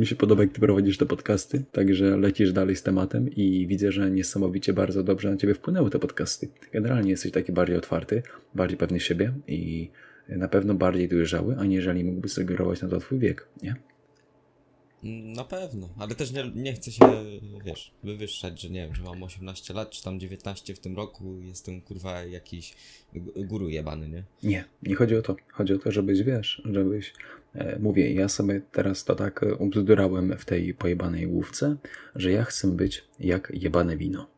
Mi się podoba, jak ty prowadzisz te podcasty, także lecisz dalej z tematem i widzę, że niesamowicie bardzo dobrze na ciebie wpłynęły te podcasty. Generalnie jesteś taki bardziej otwarty, bardziej pewny siebie i na pewno bardziej dojrzały, aniżeli mógłby sugerować na to twój wiek, nie? Na pewno, ale też nie, nie chcę się, wiesz, wywyższać, że nie wiem, że mam 18 lat, czy tam 19 w tym roku, jestem kurwa jakiś guru jebany, nie? Nie, nie chodzi o to. Chodzi o to, żebyś, wiesz, żebyś... E, mówię, ja sobie teraz to tak e, ubzdurałem w tej pojebanej główce, że ja chcę być jak jebane wino.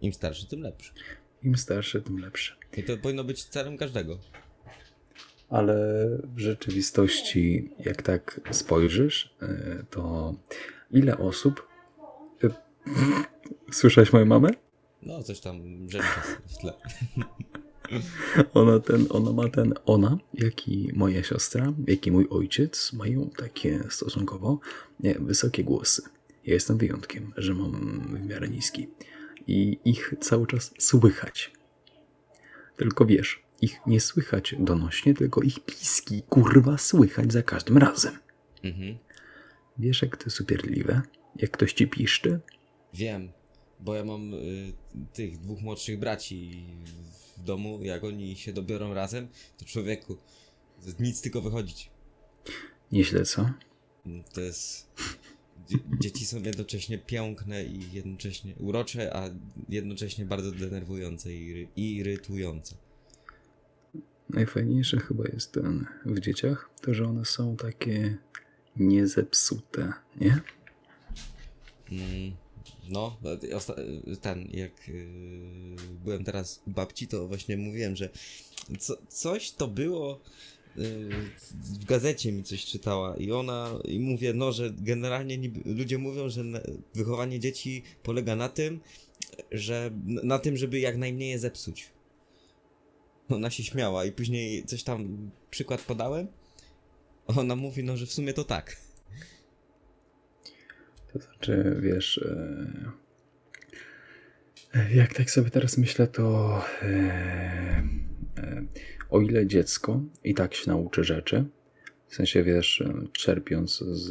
Im starszy, tym lepszy. Im starszy, tym lepszy. I to powinno być celem każdego. Ale w rzeczywistości, jak tak spojrzysz, e, to ile osób. E, Słyszałeś moją mamę? No, coś tam rzeczy w tle. Ona, ten, ona ma ten, ona, jak i moja siostra, jak i mój ojciec mają takie stosunkowo wysokie głosy. Ja jestem wyjątkiem, że mam w miarę niski. I ich cały czas słychać. Tylko wiesz, ich nie słychać donośnie, tylko ich piski kurwa słychać za każdym razem. Mhm. Wiesz, jak to jest upierdliwe? Jak ktoś ci piszczy? Wiem, bo ja mam y, tych dwóch młodszych braci w domu, jak oni się dobiorą razem, to człowieku, nic tylko wychodzić. Nieźle, co? To jest. dzie- Dzieci są jednocześnie piękne i jednocześnie urocze, a jednocześnie bardzo denerwujące i iry- i irytujące. Najfajniejsze chyba jest ten w dzieciach, to że one są takie niezepsute, nie? Mm, no, ten, jak yy, byłem teraz u babci, to właśnie mówiłem, że co, coś to było. yy, W gazecie mi coś czytała i ona, i mówię, no, że generalnie ludzie mówią, że wychowanie dzieci polega na tym, że na tym, żeby jak najmniej je zepsuć. Ona się śmiała i później coś tam przykład podałem. Ona mówi, no, że w sumie to tak. To znaczy, wiesz, e, e, jak tak sobie teraz myślę, to e, o ile dziecko i tak się nauczy rzeczy, w sensie, wiesz, czerpiąc z,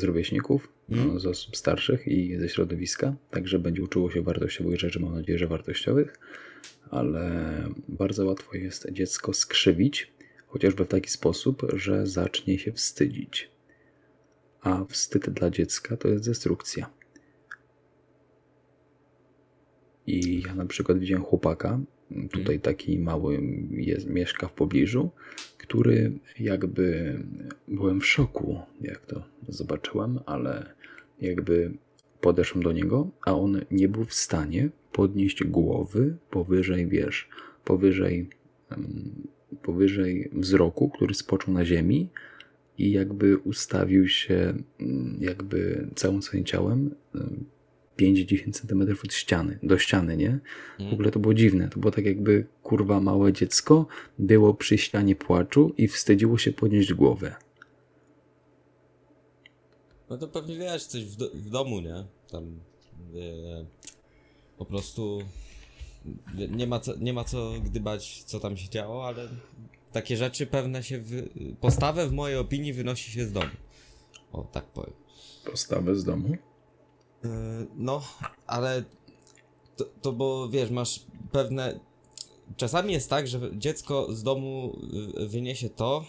z rówieśników, Mm. z osób starszych i ze środowiska, także będzie uczyło się wartościowych rzeczy, mam nadzieję, że wartościowych, ale bardzo łatwo jest dziecko skrzywić, chociażby w taki sposób, że zacznie się wstydzić a wstyd dla dziecka to jest destrukcja. I ja na przykład widziałem chłopaka, tutaj taki mały jest, mieszka w pobliżu, który jakby byłem w szoku, jak to zobaczyłem, ale jakby podeszłem do niego, a on nie był w stanie podnieść głowy powyżej, wiesz, powyżej, powyżej wzroku, który spoczął na ziemi, i jakby ustawił się mm, jakby całym swoim ciałem mm, 5-10 cm od ściany, do ściany, nie? W ogóle to było dziwne. To było tak jakby kurwa małe dziecko było przy ścianie płaczu i wstydziło się podnieść głowę. No to pewnie wiesz, coś w, do, w domu, nie? Tam e, po prostu nie- nie ma, co, nie ma co gdybać, co tam się działo, ale takie rzeczy pewne się. Wy, postawę w mojej opinii wynosi się z domu. O, tak powiem. Postawę z domu. E, No, ale to, to bo wiesz, masz pewne. Czasami jest tak, że dziecko z domu y, wyniesie to,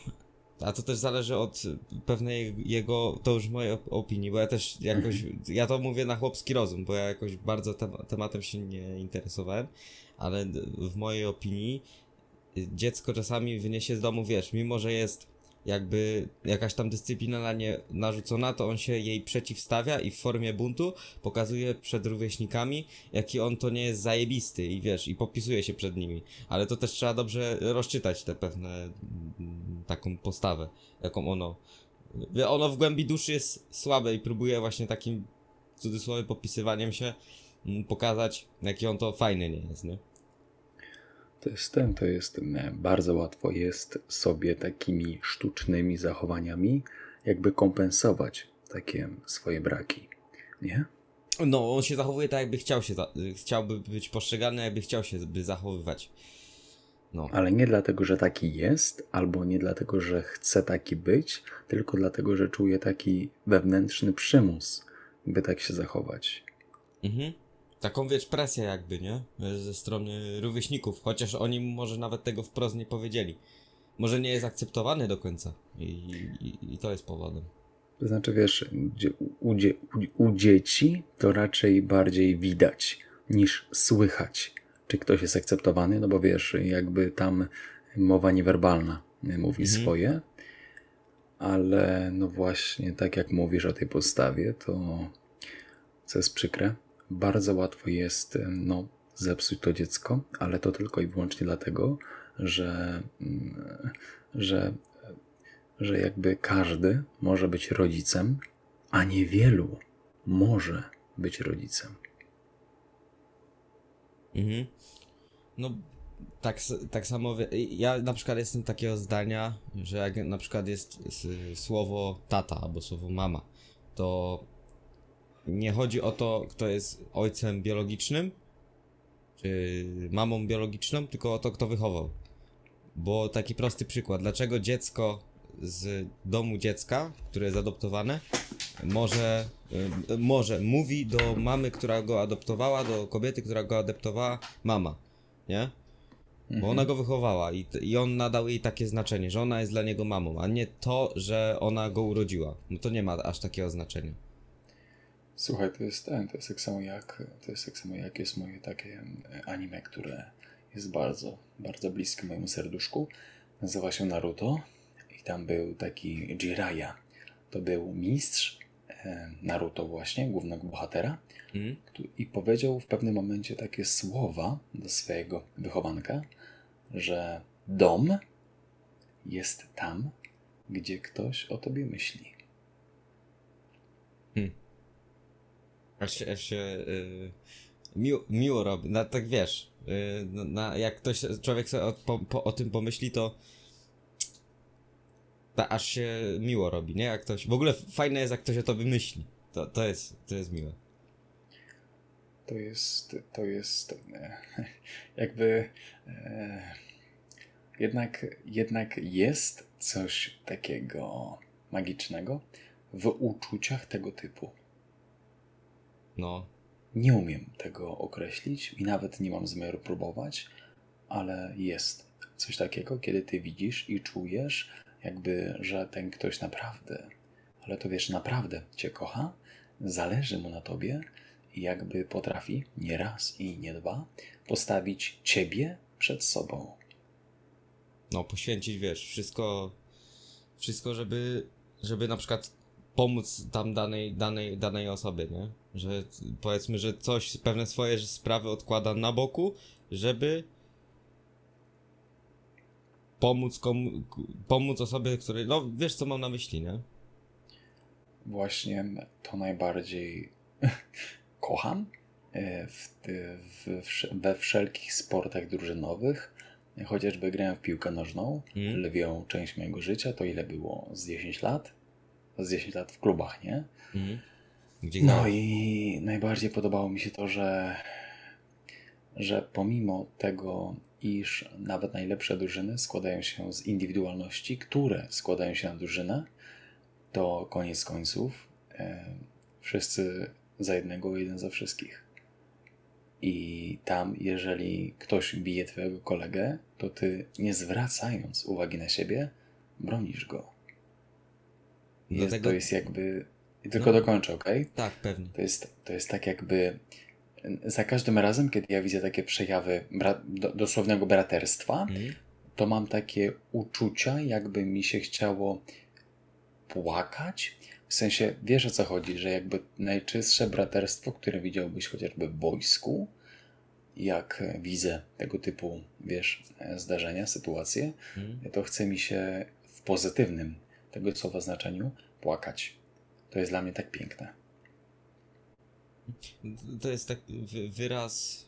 a to też zależy od pewnej jego, to już mojej op- opinii, bo ja też jakoś, ja to mówię na chłopski rozum, bo ja jakoś bardzo tem tematem się nie interesowałem, ale w mojej opinii dziecko czasami wyniesie z domu, wiesz, mimo że jest jakby jakaś tam dyscyplina na nie narzucona, to on się jej przeciwstawia i w formie buntu pokazuje przed rówieśnikami, jaki on to nie jest zajebisty i wiesz, i popisuje się przed nimi. Ale to też trzeba dobrze rozczytać te pewne mm, taką postawę, jaką ono. Ono w głębi duszy jest słabe i próbuje właśnie takim w cudzysłowie popisywaniem się mm, pokazać, jaki on to fajny nie jest, nie? To jest ten, to jest bardzo łatwo jest sobie takimi sztucznymi zachowaniami jakby kompensować takie swoje braki. Nie? No, on się zachowuje tak, jakby chciał się, chciałby być postrzegany, jakby chciał się by zachowywać. No. Ale nie dlatego, że taki jest, albo nie dlatego, że chce taki być, tylko dlatego, że czuje taki wewnętrzny przymus, by tak się zachować. Mhm. Taką wiesz, presję jakby, nie? Ze strony rówieśników, chociaż oni może nawet tego wprost nie powiedzieli. Może nie jest akceptowany do końca i, i, i to jest powodem. To znaczy, wiesz, u, u, u dzieci to raczej bardziej widać niż słychać, czy ktoś jest akceptowany, no bo wiesz, jakby tam mowa niewerbalna mówi Mhm. swoje, ale no właśnie, tak jak mówisz o tej postawie, to co jest przykre, bardzo łatwo jest no, zepsuć to dziecko, ale to tylko i wyłącznie dlatego, że, mm, że że jakby każdy może być rodzicem, a niewielu może być rodzicem. Mhm. No, tak, tak samo. Ja na przykład jestem takiego zdania, że jak na przykład jest s- słowo tata albo słowo mama, to nie chodzi o to, kto jest ojcem biologicznym, czy mamą biologiczną, tylko o to, kto wychował. Bo taki prosty przykład. Dlaczego dziecko z domu dziecka, które jest adoptowane, może, y, może mówi do mamy, która go adoptowała, do kobiety, która go adoptowała, mama, nie? Bo ona go wychowała i, i on nadał jej takie znaczenie, że ona jest dla niego mamą, a nie to, że ona go urodziła. No to nie ma aż takiego znaczenia. Słuchaj, to jest ten, to jest tak samo jak, to jest tak samo jak jest moje takie anime, które jest bardzo, bardzo bliskie mojemu serduszku. Nazywa się Naruto i tam był taki Jiraiya. To był mistrz e, Naruto właśnie, głównego bohatera. Tu- i powiedział w pewnym momencie takie słowa do swojego wychowanka, że dom jest tam, gdzie ktoś o tobie myśli. Aż się, aż się y, miło, miło robi, na, tak wiesz, y, na, jak ktoś, człowiek sobie o, po, po, o tym pomyśli, to ta, aż się miło robi, nie? Jak ktoś, w ogóle fajne jest, jak ktoś o tobie myśli. To, to, jest, to jest miłe. To jest, to jest e, jakby e, jednak, jednak jest coś takiego magicznego w uczuciach tego typu. No, Nie umiem tego określić i nawet nie mam zamiaru próbować, ale jest coś takiego, kiedy ty widzisz i czujesz, jakby, że ten ktoś naprawdę, ale to wiesz, naprawdę cię kocha, zależy mu na tobie i jakby potrafi nie raz i nie dwa postawić ciebie przed sobą. no poświęcić, wiesz, wszystko, wszystko, żeby, żeby na przykład pomóc tam danej, danej, danej osobie, nie? Że powiedzmy, że coś, pewne swoje sprawy odkłada na boku, żeby pomóc komu, pomóc osobie, której, no wiesz co mam na myśli, nie? Właśnie to najbardziej kocham e, w, w, w, we wszelkich sportach drużynowych. Chociażby grałem w piłkę nożną, Mm. lwią część mojego życia, to ile było? Z 10 lat? Z 10 lat w klubach, nie? Mhm. No i najbardziej podobało mi się to, że, że pomimo tego, iż nawet najlepsze drużyny składają się z indywidualności, które składają się na drużynę, to koniec końców e, wszyscy za jednego, jeden za wszystkich. I tam, jeżeli ktoś bije twojego kolegę, to ty, nie zwracając uwagi na siebie, bronisz go. Jest, Dlatego- To jest jakby. Tylko No. dokończę, ok? Tak, pewnie. To jest, to jest tak jakby. Za każdym razem, kiedy ja widzę takie przejawy bra- do, dosłownego braterstwa, Mhm. to mam takie uczucia, jakby mi się chciało płakać. W sensie, wiesz o co chodzi, że jakby najczystsze braterstwo, które widziałbyś chociażby w wojsku, jak widzę tego typu, wiesz, zdarzenia, sytuacje, Mhm. to chce mi się w pozytywnym tego słowa znaczeniu płakać. To jest dla mnie tak piękne. To jest tak wy- wyraz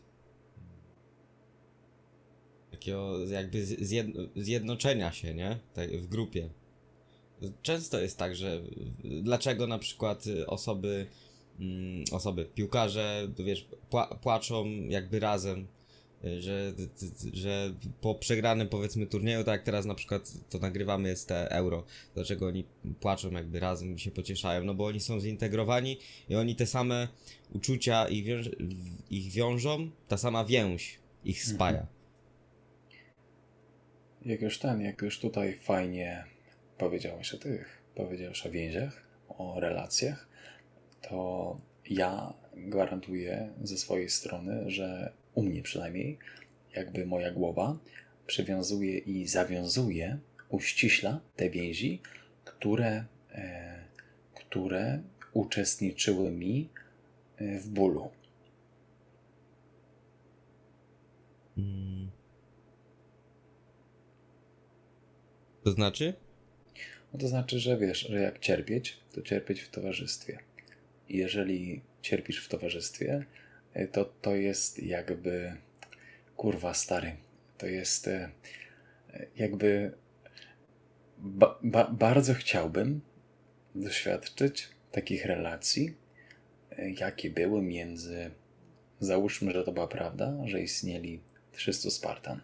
takiego jakby zjednoczenia się, nie? Tak, w grupie. Często jest tak, że dlaczego na przykład osoby, mm, osoby, piłkarze, wiesz, pła, płaczą jakby razem że, że po przegranym powiedzmy turnieju, tak jak teraz na przykład to nagrywamy jest te euro, dlaczego oni płaczą jakby razem się pocieszają, no bo oni są zintegrowani i oni te same uczucia ich, wiąż, ich wiążą, ta sama więź ich spaja. Jak już ten, jak już tutaj fajnie powiedziałeś o tych, powiedziałeś o więziach, o relacjach, to ja gwarantuję ze swojej strony, że u mnie przynajmniej, jakby moja głowa przywiązuje i zawiązuje, uściśla te więzi, które, e, które uczestniczyły mi e, w bólu. Mm. To znaczy? No to znaczy, że wiesz, że jak cierpieć, to cierpieć w towarzystwie. I jeżeli cierpisz w towarzystwie, to to jest jakby kurwa stary. To jest e, jakby ba, ba, bardzo chciałbym doświadczyć takich relacji, e, jakie były między załóżmy, że to była prawda, że istnieli 300 Spartan.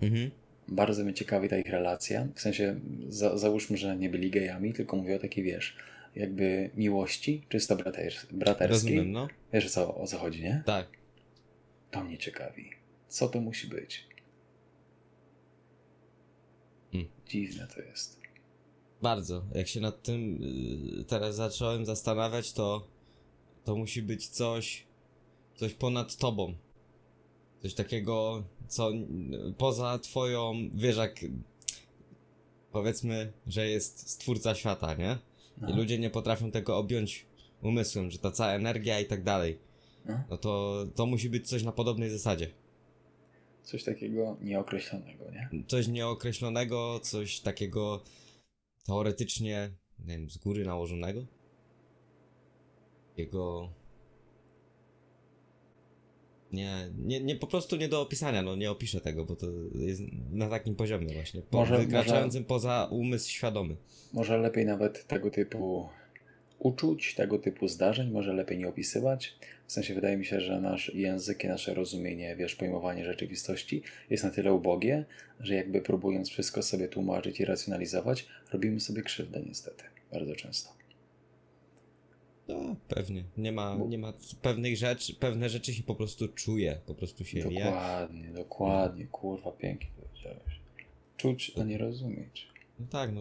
Mhm. Bardzo mnie ciekawi ta ich relacja. W sensie, za, załóżmy, że nie byli gejami, tylko mówię o takiej, wiesz, jakby miłości, czysto brater, braterskiej. Rozumiem, no. Wiesz co, o co chodzi, nie? Tak. To mnie ciekawi. Co to musi być? Hmm. Dziwne to jest. Bardzo. Jak się nad tym y, teraz zacząłem zastanawiać, to to musi być coś, coś ponad tobą. Coś takiego, co poza twoją, wiesz, jak powiedzmy, że jest stwórca świata, nie? No. I ludzie nie potrafią tego objąć umysłem, że ta cała energia i tak dalej. No. No to to musi być coś na podobnej zasadzie. Coś takiego nieokreślonego, nie? Coś nieokreślonego, coś takiego teoretycznie, nie wiem, z góry nałożonego. Jego. Nie, nie, nie, po prostu nie do opisania, no nie opiszę tego, bo to jest na takim poziomie właśnie, po, Może- wykraczającym poza umysł świadomy. Może lepiej nawet tego typu uczuć, tego typu zdarzeń, może lepiej nie opisywać. W sensie wydaje mi się, że nasz język i nasze rozumienie, wiesz, pojmowanie rzeczywistości jest na tyle ubogie, że jakby próbując wszystko sobie tłumaczyć i racjonalizować, robimy sobie krzywdę niestety. Bardzo często. No, pewnie. Nie ma, Bo- nie ma pewnych rzeczy, pewne rzeczy się po prostu czuje, po prostu się wie. Dokładnie, dokładnie, kurwa, pięknie powiedziałeś. Czuć, a nie rozumieć. No tak, no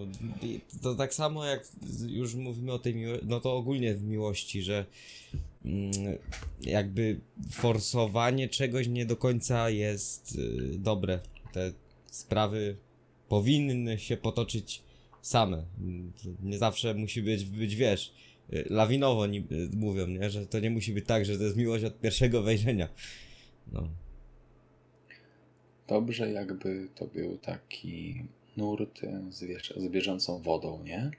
to tak samo jak już mówimy o tej miłości, no to ogólnie w miłości, że mm, jakby forsowanie czegoś nie do końca jest y, dobre. Te sprawy powinny się potoczyć same. Nie zawsze musi być, być wiesz, lawinowo ni- y, mówią, nie? że to nie musi być tak, że to jest miłość od pierwszego wejrzenia. No. Dobrze, jakby to był taki nurt z, wiesz, z bieżącą wodą, nie?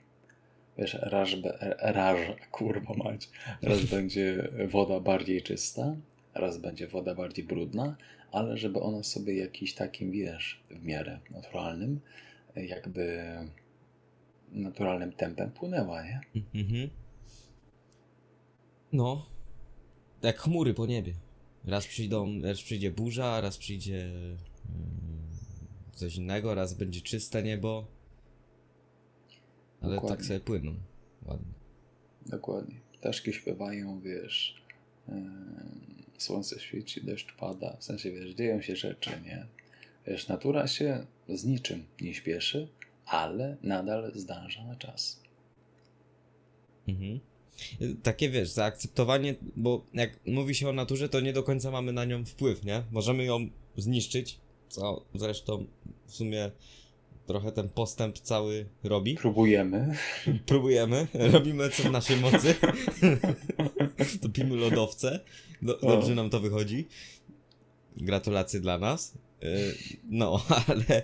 Wiesz, raz, be- raz, kurwa mać, raz będzie woda bardziej czysta, raz będzie woda bardziej brudna, ale żeby ona sobie jakiś takim, wiesz, w miarę naturalnym, jakby naturalnym tempem płynęła, nie? Mhm. No. Jak chmury po niebie. Raz przyjdą, raz przyjdzie burza, raz przyjdzie mm, coś innego, raz będzie czyste niebo. Ale Dokładnie. tak sobie płyną. Ładnie. Dokładnie. Ptaszki śpiewają, wiesz, em, słońce świeci, deszcz pada, w sensie, wiesz, dzieją się rzeczy, nie? Wiesz, natura się z niczym nie śpieszy, ale nadal zdąża na czas. Mhm. Takie wiesz, zaakceptowanie, bo jak mówi się o naturze, to nie do końca mamy na nią wpływ, nie? Możemy ją zniszczyć, co zresztą w sumie trochę ten postęp cały robi. Próbujemy. Próbujemy, robimy co w naszej mocy. Topimy lodowce. Do, dobrze nam to wychodzi. Gratulacje dla nas. Y, No, ale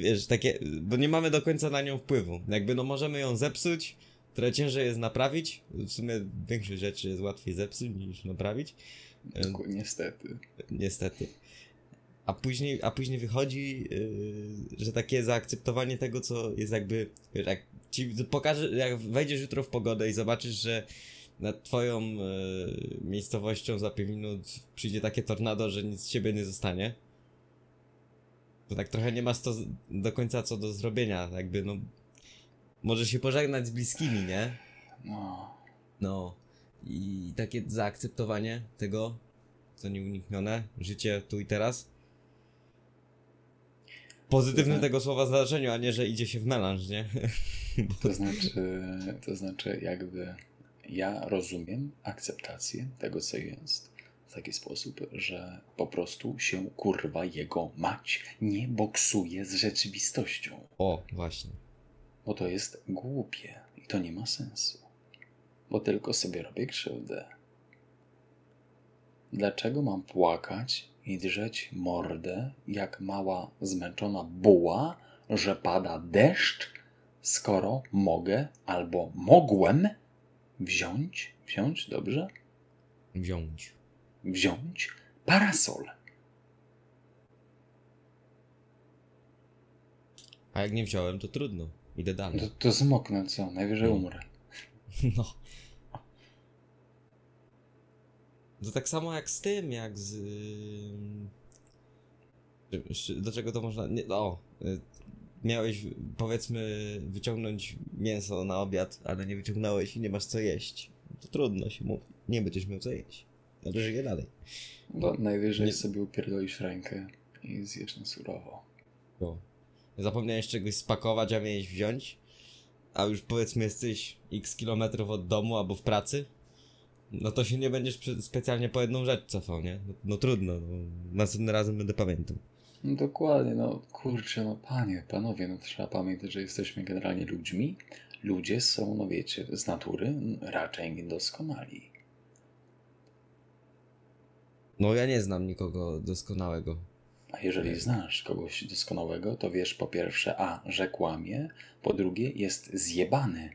wiesz, takie, bo nie mamy do końca na nią wpływu. Jakby no możemy ją zepsuć, trochę ciężej jest naprawić. W sumie większość rzeczy jest łatwiej zepsuć niż naprawić. Doku- Niestety. Niestety. A później, a później wychodzi, yy, że takie zaakceptowanie tego, co jest jakby, wiesz, jak ci pokaże, jak wejdziesz jutro w pogodę i zobaczysz, że nad twoją yy, miejscowością za 5 minut przyjdzie takie tornado, że nic z ciebie nie zostanie, To tak trochę nie masz to do końca co do zrobienia, jakby no... Możesz się pożegnać z bliskimi, nie? No, No. I takie zaakceptowanie tego, co nieuniknione, życie tu i teraz. W Pozytywnym To zna- tego słowa znaczeniu, a nie, że idzie się w melanż, nie? to znaczy, to znaczy jakby ja rozumiem akceptację tego, co jest w taki sposób, że po prostu się kurwa jego mać nie boksuje z rzeczywistością. O, właśnie. Bo to jest głupie i to nie ma sensu. Bo tylko sobie robię krzywdę. Dlaczego mam płakać i drzeć mordę jak mała zmęczona buła, że pada deszcz, skoro mogę albo mogłem wziąć, wziąć, dobrze? Wziąć. Wziąć parasol. A jak nie wziąłem, to trudno. Idę dalej. To, to zmoknę, co? Najwyżej No. umrę. No. To tak samo jak z tym, jak z. Do czego to można. Nie, o, y, miałeś powiedzmy wyciągnąć mięso na obiad, ale nie wyciągnąłeś i nie masz co jeść. To trudno się mówi. Nie będziesz miał co jeść. Ale żyję dalej. No, najwyżej Nie- sobie upierdolisz rękę i zjesz na surowo. Bo zapomniałeś czegoś spakować, a miałeś wziąć, a już powiedzmy jesteś x kilometrów od domu albo w pracy, no to się nie będziesz specjalnie po jedną rzecz cofał, nie? No, no trudno, no, następnym razem będę pamiętał. No dokładnie, no kurczę, no panie, panowie, no trzeba pamiętać, że jesteśmy generalnie ludźmi. Ludzie są, no wiecie, z natury raczej niedoskonali. No ja nie znam nikogo doskonałego. A jeżeli znasz kogoś doskonałego, to wiesz po pierwsze, a, że kłamie, po drugie, jest zjebany.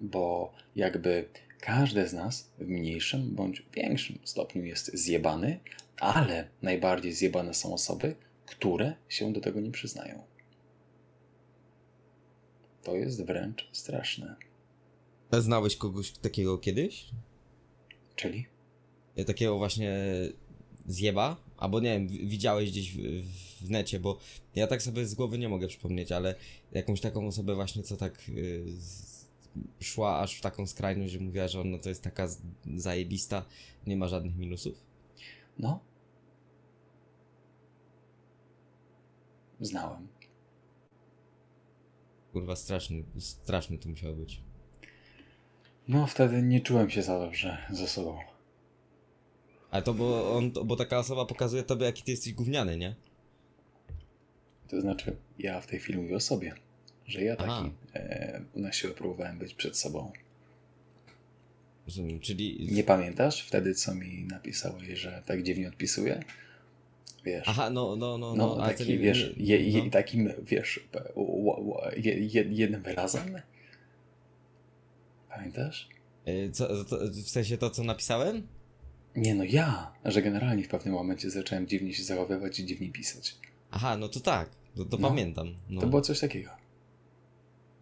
Bo jakby każdy z nas w mniejszym bądź większym stopniu jest zjebany, ale najbardziej zjebane są osoby, które się do tego nie przyznają. To jest wręcz straszne. A znałeś kogoś takiego kiedyś? Czyli? Takiego właśnie zjeba? Albo nie wiem, wi- widziałeś gdzieś w, w necie, bo ja tak sobie z głowy nie mogę przypomnieć, ale jakąś taką osobę właśnie, co tak y, szła aż w taką skrajność, że mówiła, że ona to jest taka zajebista, nie ma żadnych minusów. No. Znałem. Kurwa, straszny, straszny to musiał być. No, wtedy nie czułem się za dobrze ze sobą. Ale to bo on, bo taka osoba pokazuje tobie, jaki ty jesteś gówniany, nie? To znaczy, ja w tej chwili mówię o sobie, że ja taki Aha. e, na siłę próbowałem być przed sobą. Rozumiem, czyli... Nie pamiętasz wtedy, co mi napisałeś, że tak dziwnie odpisuję? Wiesz. Aha, no, no, no, no, no, taki, nie- wiesz, je, je, no. takim, wiesz, je, je, jednym wyrazem? Pamiętasz? Y, Co, to, w sensie to, co napisałem? Nie, no ja, że generalnie w pewnym momencie zacząłem dziwnie się zachowywać i dziwnie pisać. Aha, no to tak, to, to No. pamiętam. No. To było coś takiego.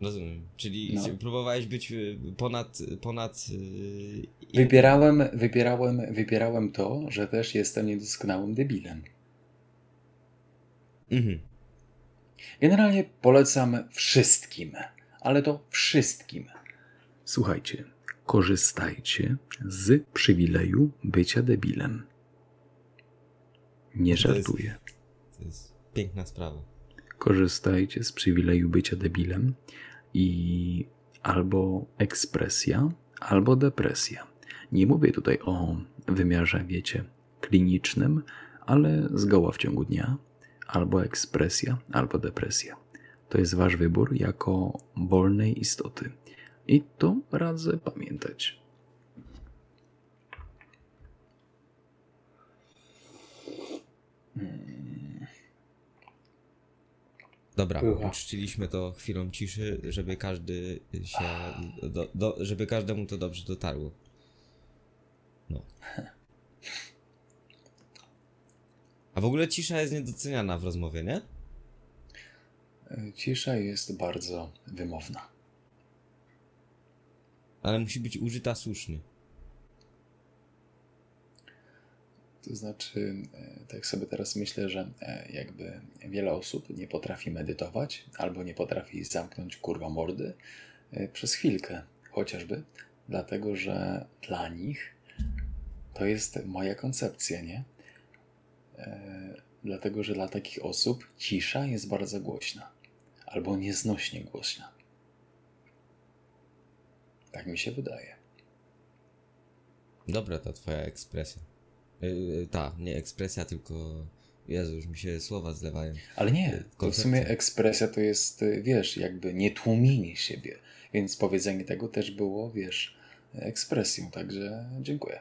Rozumiem. Czyli No. próbowałeś być y, ponad. ponad y, Wybierałem, wybierałem, wybierałem to, że też jestem niedoskonałym debilem. Mhm. Generalnie polecam wszystkim, ale to wszystkim. Słuchajcie, korzystajcie z przywileju bycia debilem. Nie To jest- żartuję. To jest piękna sprawa. Korzystajcie z przywileju bycia debilem i albo ekspresja, albo depresja. Nie mówię tutaj o wymiarze, wiecie, klinicznym, ale zgoła w ciągu dnia, albo ekspresja, albo depresja. To jest wasz wybór jako wolnej istoty. I to radzę pamiętać. Dobra, Była. uczciliśmy to chwilą ciszy, żeby każdy się. Do, do, żeby każdemu to dobrze dotarło. No. A w ogóle cisza jest niedoceniana w rozmowie, nie? Cisza jest bardzo wymowna. Ale musi być użyta słusznie. To znaczy, e, tak sobie teraz myślę, że e, jakby wiele osób nie potrafi medytować albo nie potrafi zamknąć kurwa mordy e, przez chwilkę, chociażby dlatego, że dla nich to jest moja koncepcja, nie? Dlatego, że dla takich osób cisza jest bardzo głośna albo nieznośnie głośna. Tak mi się wydaje. Dobra ta twoja ekspresja. Yy, ta, nie ekspresja, tylko. Jezu, już mi się słowa zlewają. Ale nie, to w sumie ekspresja to jest, y, wiesz, jakby nie tłumienie siebie. Więc powiedzenie tego też było, wiesz, ekspresją. Także dziękuję.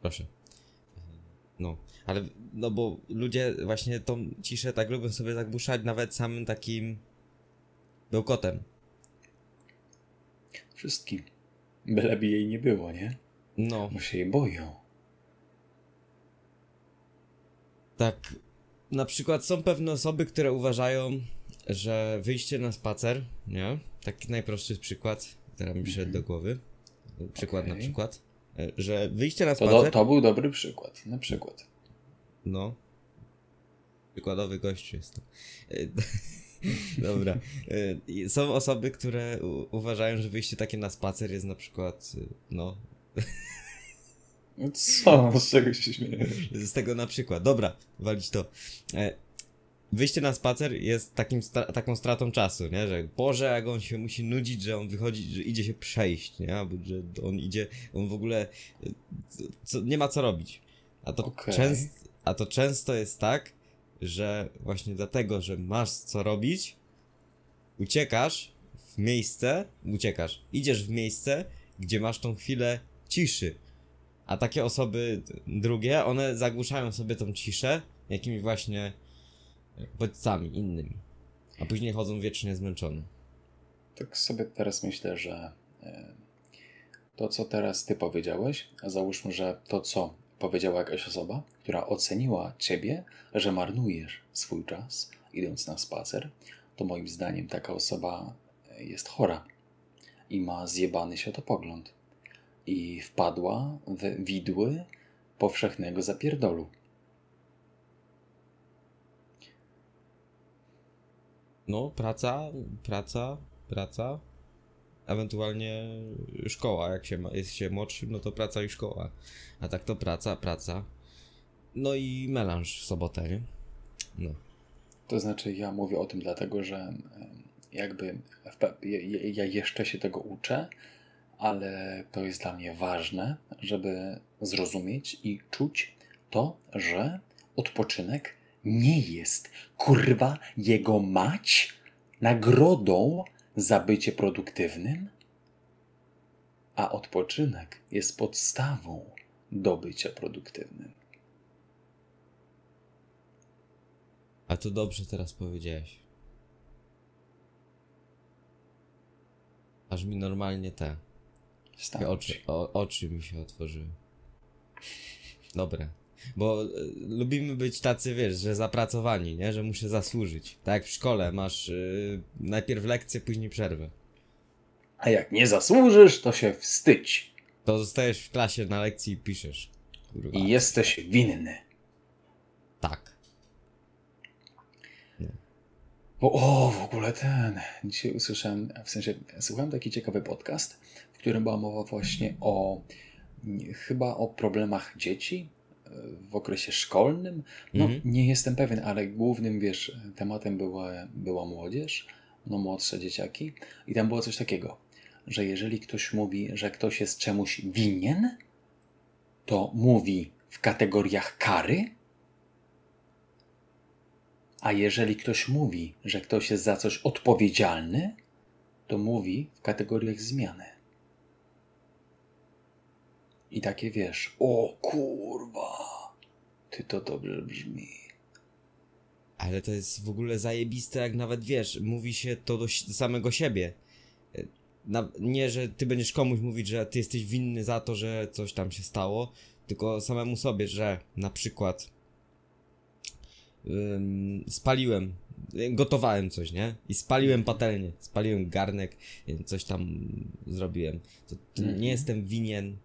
Proszę. No, ale no bo ludzie właśnie tą ciszę tak lubią sobie zagłuszać nawet samym takim bełkotem. Wszystkim. Byleby jej nie było, nie? No. Bo się jej boją. Tak. Na przykład są pewne osoby, które uważają, że wyjście na spacer, nie? Taki najprostszy przykład, teraz mi przyszedł do głowy. Przykład okay. na przykład. E, że wyjście na spacer. To, to był dobry przykład, na przykład. No. Przykładowy gościu jest to. E, dobra. E, są osoby, które uważają, że wyjście takie na spacer jest na przykład, no. no co? Z czego się śmiejesz? Z tego na przykład. Dobra, walić to. Wyjście na spacer jest takim taką stratą czasu, nie? Że Boże, jak on się musi nudzić, że on wychodzi, że idzie się przejść, nie? Albo że on idzie, on w ogóle co, nie ma co robić. A to, okay. częst, a to często jest tak, że właśnie dlatego, że masz co robić, uciekasz w miejsce, uciekasz, idziesz w miejsce, gdzie masz tą chwilę ciszy. A takie osoby drugie, one zagłuszają sobie tą ciszę jakimiś właśnie bodźcami innymi. A później chodzą wiecznie zmęczone. Tak sobie teraz myślę, że e, to, co teraz ty powiedziałeś, a załóżmy, że to, co powiedziała jakaś osoba, która oceniła ciebie, że marnujesz swój czas idąc na spacer, to moim zdaniem taka osoba jest chora i ma zjebany światopogląd i wpadła w widły powszechnego zapierdolu. No, praca, praca, praca, ewentualnie szkoła, jak się ma, jest się młodszym, no to praca i szkoła. A tak to praca, praca. No i melanż w sobotę, nie? No. To znaczy, ja mówię o tym dlatego, że jakby ja jeszcze się tego uczę, ale to jest dla mnie ważne, żeby zrozumieć i czuć to, że odpoczynek nie jest kurwa jego mać nagrodą za bycie produktywnym, a odpoczynek jest podstawą do bycia produktywnym. A to dobrze teraz powiedziałeś. Aż mi normalnie te. Oczy, o, oczy mi się otworzyły. Dobre. Bo y, lubimy być tacy, wiesz, że zapracowani, nie? Że muszę zasłużyć. Tak jak w szkole, masz y, najpierw lekcję, później przerwę. A jak nie zasłużysz, to się wstydź. To zostajesz w klasie na lekcji i piszesz. Kurwa. I jesteś winny. Tak. Bo, o, w ogóle ten. Dzisiaj usłyszałem, w sensie, słuchałem taki ciekawy podcast, w którym była mowa właśnie o chyba o problemach dzieci w okresie szkolnym. No, mhm. nie jestem pewien, ale głównym, wiesz, tematem była, była młodzież, no młodsze dzieciaki. I tam było coś takiego, że jeżeli ktoś mówi, że ktoś jest czemuś winien, to mówi w kategoriach kary, a jeżeli ktoś mówi, że ktoś jest za coś odpowiedzialny, to mówi w kategoriach zmiany. I takie wiesz, o kurwa, ty to dobrze brzmi. Ale to jest w ogóle zajebiste, jak nawet wiesz, mówi się to do, samego siebie. E, na, nie, że ty będziesz komuś mówić, że ty jesteś winny za to, że coś tam się stało, tylko samemu sobie, że na przykład ym, spaliłem, gotowałem coś, nie? I spaliłem patelnię, spaliłem garnek, coś tam zrobiłem. To, to nie mhm. jestem winien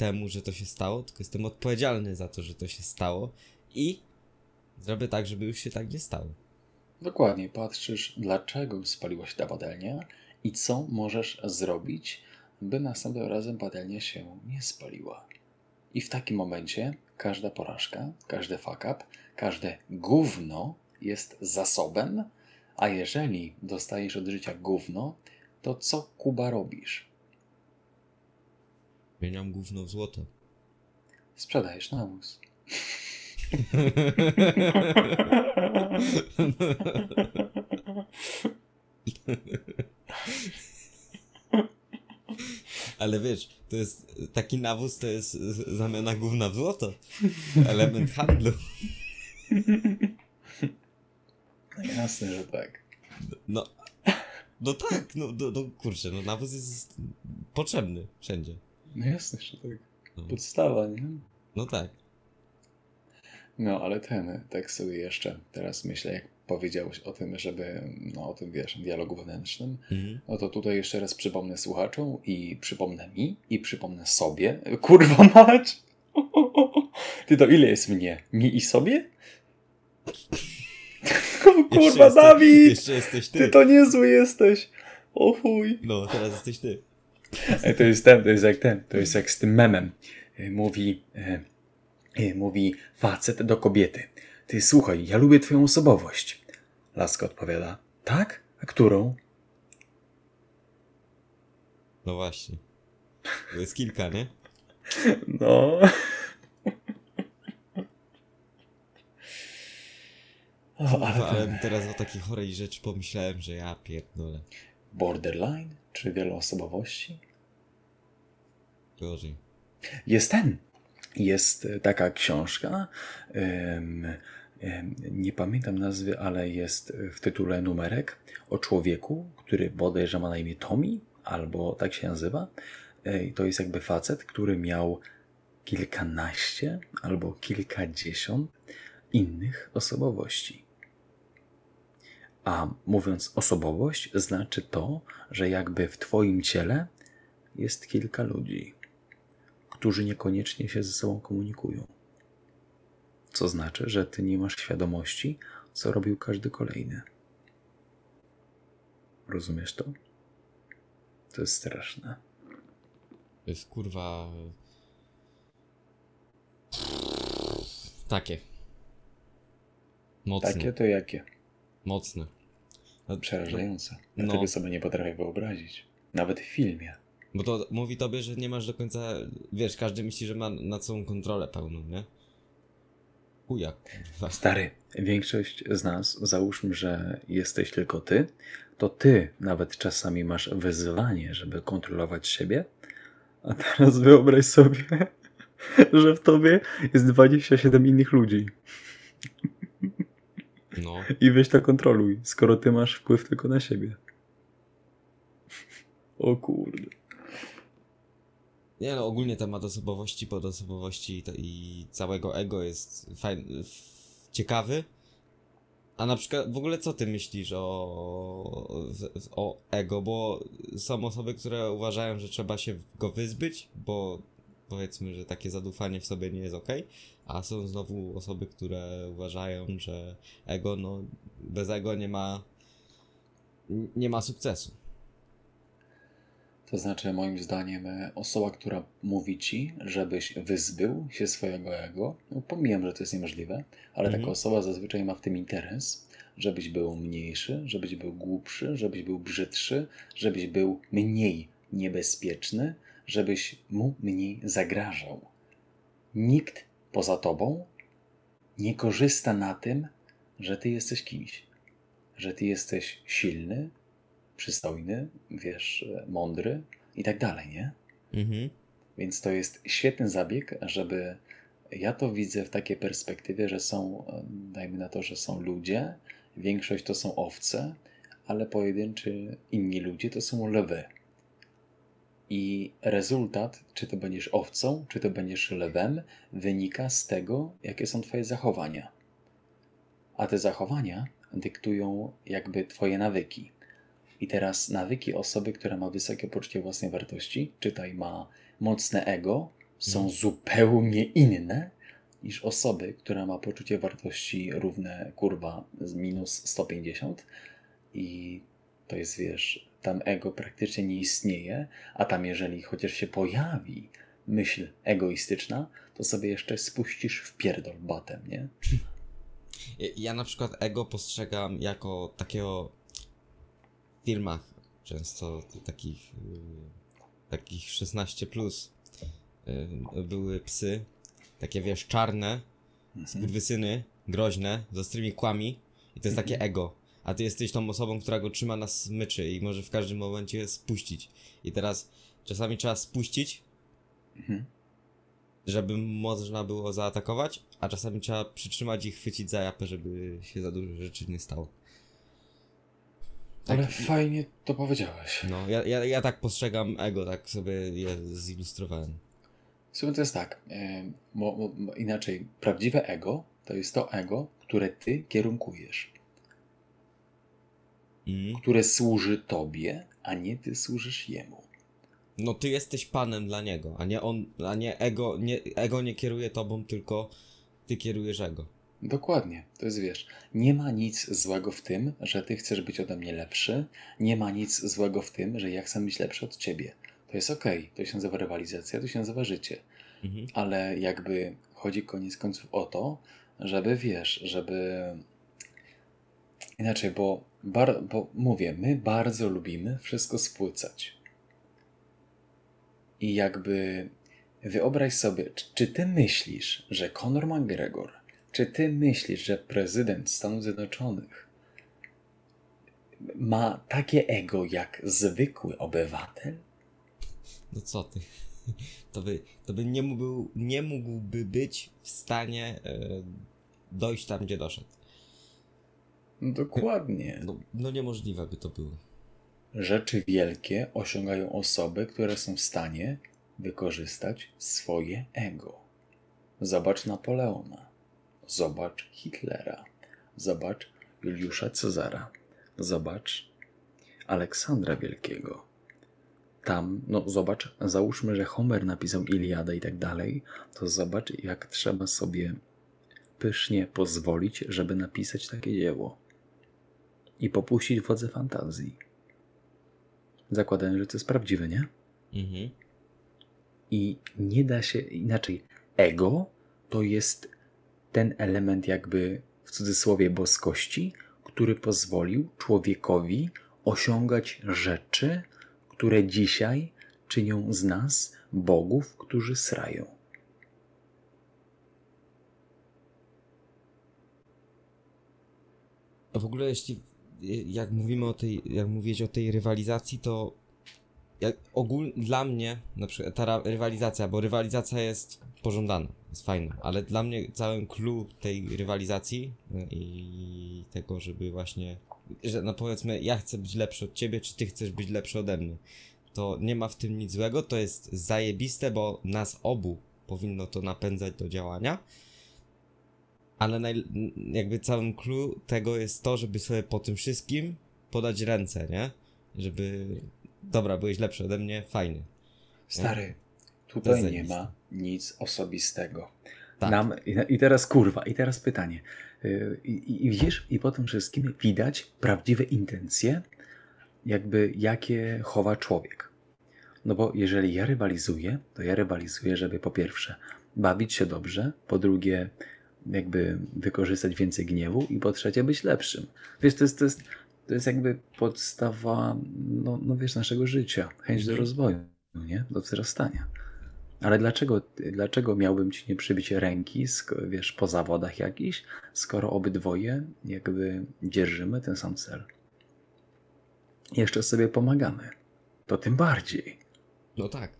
temu, że to się stało, tylko jestem odpowiedzialny za to, że to się stało i zrobię tak, żeby już się tak nie stało. Dokładnie, patrzysz, dlaczego spaliła się ta patelnia i co możesz zrobić, by następnym razem patelnia się nie spaliła. I w takim momencie każda porażka, każdy fuck up, każde gówno jest zasobem, a jeżeli dostajesz od życia gówno, to co Kuba robisz? Zmieniam gówno w złoto. Sprzedajesz nawóz. Ale wiesz, to jest taki nawóz, to jest zamiana gówna w złoto. Element handlu. No jasne, że tak. No, no tak, no, no, no kurczę, no nawóz jest potrzebny wszędzie. No jasne, że tak. No, Podstawa, nie? no tak. No, ale ten, tak sobie jeszcze teraz myślę, jak powiedziałeś o tym, żeby, no o tym wiesz, dialogu wewnętrznym, Mhm. no to tutaj jeszcze raz przypomnę słuchaczom i przypomnę mi i przypomnę sobie. Kurwa mać! Ty to ile jest mnie? Mi i sobie? Jeszcze Kurwa, jesteś- Dawid! Jeszcze jesteś ty. Ty to niezły jesteś! O chuj! No, teraz jesteś ty. Ej, To jest ten, to jest jak ten, to jest jak z tym memem. E, Mówi, e, e, mówi facet do kobiety. Ty słuchaj, ja lubię twoją osobowość. Laska odpowiada, tak? A którą? No właśnie. To jest kilka, nie? No. O, ale ale teraz o takiej chorej rzeczy pomyślałem, że ja pierdolę. borderline, czy wieloosobowości? Gorzej. Jest ten. Jest e, taka książka. em, nie pamiętam nazwy, ale jest w tytule numerek o człowieku, który bodajże ma na imię Tommy, albo tak się nazywa. E, To jest jakby facet, który miał kilkanaście albo kilkadziesiąt innych osobowości. A mówiąc osobowość, znaczy to, że jakby w Twoim ciele jest kilka ludzi którzy niekoniecznie się ze sobą komunikują. Co znaczy, że ty nie masz świadomości, co robił każdy kolejny. Rozumiesz to? To jest straszne. To jest kurwa. Takie. Mocne. Takie to jakie? Mocne. No, Przerażające. Ja No. tego sobie nie potrafię wyobrazić. Nawet w filmie. Bo to mówi tobie, że nie masz do końca. Wiesz, każdy myśli, że ma nad sobą kontrolę pełną, nie? Chuja, kurwa. Stary, większość z nas, załóżmy, że jesteś tylko ty, to ty nawet czasami masz wyzwanie, żeby kontrolować siebie. A teraz wyobraź sobie, że w tobie jest 27 innych ludzi. No. I weź to kontroluj, skoro ty masz wpływ tylko na siebie. O kurde. Nie no, ogólnie temat osobowości, podosobowości i, całego ego jest fajny, ciekawy. A na przykład, w ogóle co ty myślisz o, o ego? Bo są osoby, które uważają, że trzeba się go wyzbyć, bo powiedzmy, że takie zadufanie w sobie nie jest ok, a są znowu osoby, które uważają, że ego, no bez ego nie ma nie ma sukcesu. To znaczy, moim zdaniem, e, osoba, która mówi ci, żebyś wyzbył się swojego ego, no pomijam, że to jest niemożliwe, ale Mhm. taka osoba zazwyczaj ma w tym interes, żebyś był mniejszy, żebyś był głupszy, żebyś był brzydszy, żebyś był mniej niebezpieczny, żebyś mu mniej zagrażał. Nikt poza tobą nie korzysta na tym, że ty jesteś kimś, że ty jesteś silny, przystojny, wiesz, mądry i tak dalej, nie? Mhm. Więc to jest świetny zabieg, żeby ja to widzę w takiej perspektywie, że są, dajmy na to, że są ludzie, większość to są owce, ale pojedynczy inni ludzie to są lwy. I rezultat, czy to będziesz owcą, czy to będziesz lwem, wynika z tego, jakie są Twoje zachowania. A te zachowania dyktują jakby Twoje nawyki. I teraz nawyki osoby, która ma wysokie poczucie własnej wartości, czytaj ma mocne ego, są zupełnie inne niż osoby, która ma poczucie wartości równe kurwa z minus 150 i to jest, wiesz, tam ego praktycznie nie istnieje, a tam jeżeli chociaż się pojawi myśl egoistyczna, to sobie jeszcze spuścisz w pierdol batem, nie? Ja, na przykład ego postrzegam jako takiego w filmach często takich y, takich 16 plus y, były psy takie wiesz czarne skurwysyny groźne z ostrymi kłami i to jest takie ego a ty jesteś tą osobą, która go trzyma na smyczy i może w każdym momencie spuścić i teraz czasami trzeba spuścić Mhm. żeby można było zaatakować, a czasami trzeba przytrzymać i chwycić za japę, żeby się za dużo rzeczy nie stało. Tak, Ale fajnie to powiedziałeś. no, ja, ja, ja tak postrzegam ego, tak sobie je zilustrowałem. W sumie to jest tak, e, mo, mo, mo, inaczej, prawdziwe ego to jest to ego, które ty kierunkujesz, Mm. które służy tobie, a nie ty służysz jemu. No ty jesteś panem dla niego, a nie on, a nie ego, nie, ego nie kieruje tobą, tylko ty kierujesz ego. Dokładnie, to jest wiesz, nie ma nic złego w tym, że ty chcesz być ode mnie lepszy, nie ma nic złego w tym, że ja chcę być lepszy od ciebie. To jest okej, to się nazywa rywalizacja, to się nazywa życie. Mhm. ale jakby chodzi koniec końców o to, żeby wiesz, żeby inaczej, bo, bar, bo mówię, my bardzo lubimy wszystko spłycać. I jakby wyobraź sobie, czy, ty myślisz, że Conor McGregor, czy ty myślisz, że prezydent Stanów Zjednoczonych ma takie ego jak zwykły obywatel? No co ty? To by, to by nie, mógł, nie mógłby być w stanie e, dojść tam, gdzie doszedł. Dokładnie. No, no niemożliwe by to było. Rzeczy wielkie osiągają osoby, które są w stanie wykorzystać swoje ego. Zobacz Napoleona, zobacz Hitlera, zobacz Juliusza Cezara, zobacz Aleksandra Wielkiego. Tam, no zobacz, załóżmy, że Homer napisał Iliadę i tak dalej, to zobacz, jak trzeba sobie pysznie pozwolić, żeby napisać takie dzieło i popuścić wodze fantazji. Zakładając, że to jest prawdziwe, nie? Mhm. I nie da się inaczej. Ego to jest ten element, jakby w cudzysłowie boskości, który pozwolił człowiekowi osiągać rzeczy, które dzisiaj czynią z nas bogów, którzy srają. A w ogóle jeśli jak mówimy o tej, jak mówić o tej rywalizacji, to jak ogólnie dla mnie, na przykład ta rywalizacja, bo rywalizacja jest pożądana, jest fajna, ale dla mnie całym clue tej rywalizacji y, i tego, żeby właśnie, że no powiedzmy, ja chcę być lepszy od ciebie, czy ty chcesz być lepszy ode mnie, to nie ma w tym nic złego, to jest zajebiste, bo nas obu powinno to napędzać do działania. Ale naj, jakby całym clue tego jest to, żeby sobie po tym wszystkim podać ręce, nie? Żeby. Dobra, byłeś lepszy ode mnie, fajnie. Stary, tutaj nie ma nic osobistego. Tak. Nam, i, teraz kurwa, i teraz pytanie. Yy, I, I widzisz, i po tym wszystkim widać prawdziwe intencje, jakby jakie chowa człowiek. No bo jeżeli ja rywalizuję, to ja rywalizuję, żeby po pierwsze bawić się dobrze, po drugie jakby wykorzystać więcej gniewu i po trzecie być lepszym. Wiesz, to jest, to jest, to jest jakby podstawa, no, no wiesz, naszego życia. Chęć do Mhm. rozwoju, nie? Do wzrastania. Ale dlaczego, dlaczego miałbym ci nie przybić ręki, wiesz, po zawodach jakiś, skoro obydwoje jakby dzierżymy ten sam cel? Jeszcze sobie pomagamy. To tym bardziej. No tak.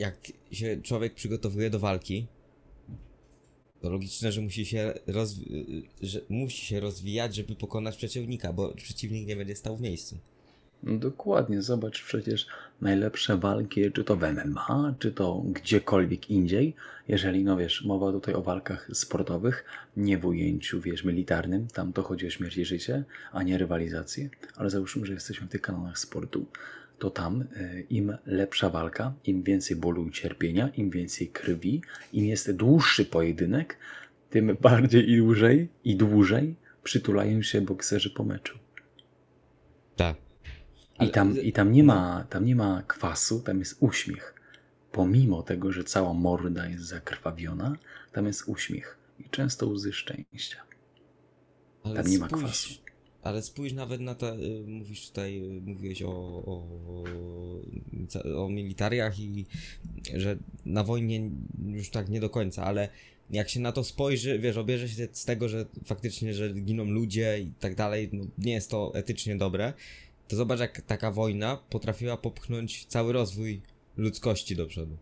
Jak się człowiek przygotowuje do walki, to logiczne, że musi się, rozwi- że musi się rozwijać, żeby pokonać przeciwnika, bo przeciwnik nie będzie stał w miejscu. No dokładnie, zobacz przecież najlepsze walki, czy to w MMA, czy to gdziekolwiek indziej, jeżeli, no wiesz, mowa tutaj o walkach sportowych, nie w ujęciu, wiesz, militarnym, tam to chodzi o śmierć i życie, a nie rywalizację, ale załóżmy, że jesteśmy w tych kanonach sportu, to tam e, im lepsza walka, im więcej bólu i cierpienia, im więcej krwi, im jest dłuższy pojedynek, tym bardziej i dłużej i dłużej przytulają się bokserzy po meczu. Tak. I tam, I tam nie ma, tam nie ma kwasu, tam jest uśmiech. Pomimo tego, że cała morda jest zakrwawiona, tam jest uśmiech i często łzy szczęścia. Ale Tam nie ma kwasu. Ale spójrz nawet na to, y, mówisz tutaj, y, mówiłeś o, o, o militariach i że na wojnie już tak nie do końca, ale jak się na to spojrzy, wiesz, obierze się z tego, że faktycznie, że giną ludzie i tak dalej, no, nie jest to etycznie dobre, to zobacz jak taka wojna potrafiła popchnąć cały rozwój ludzkości do przodu.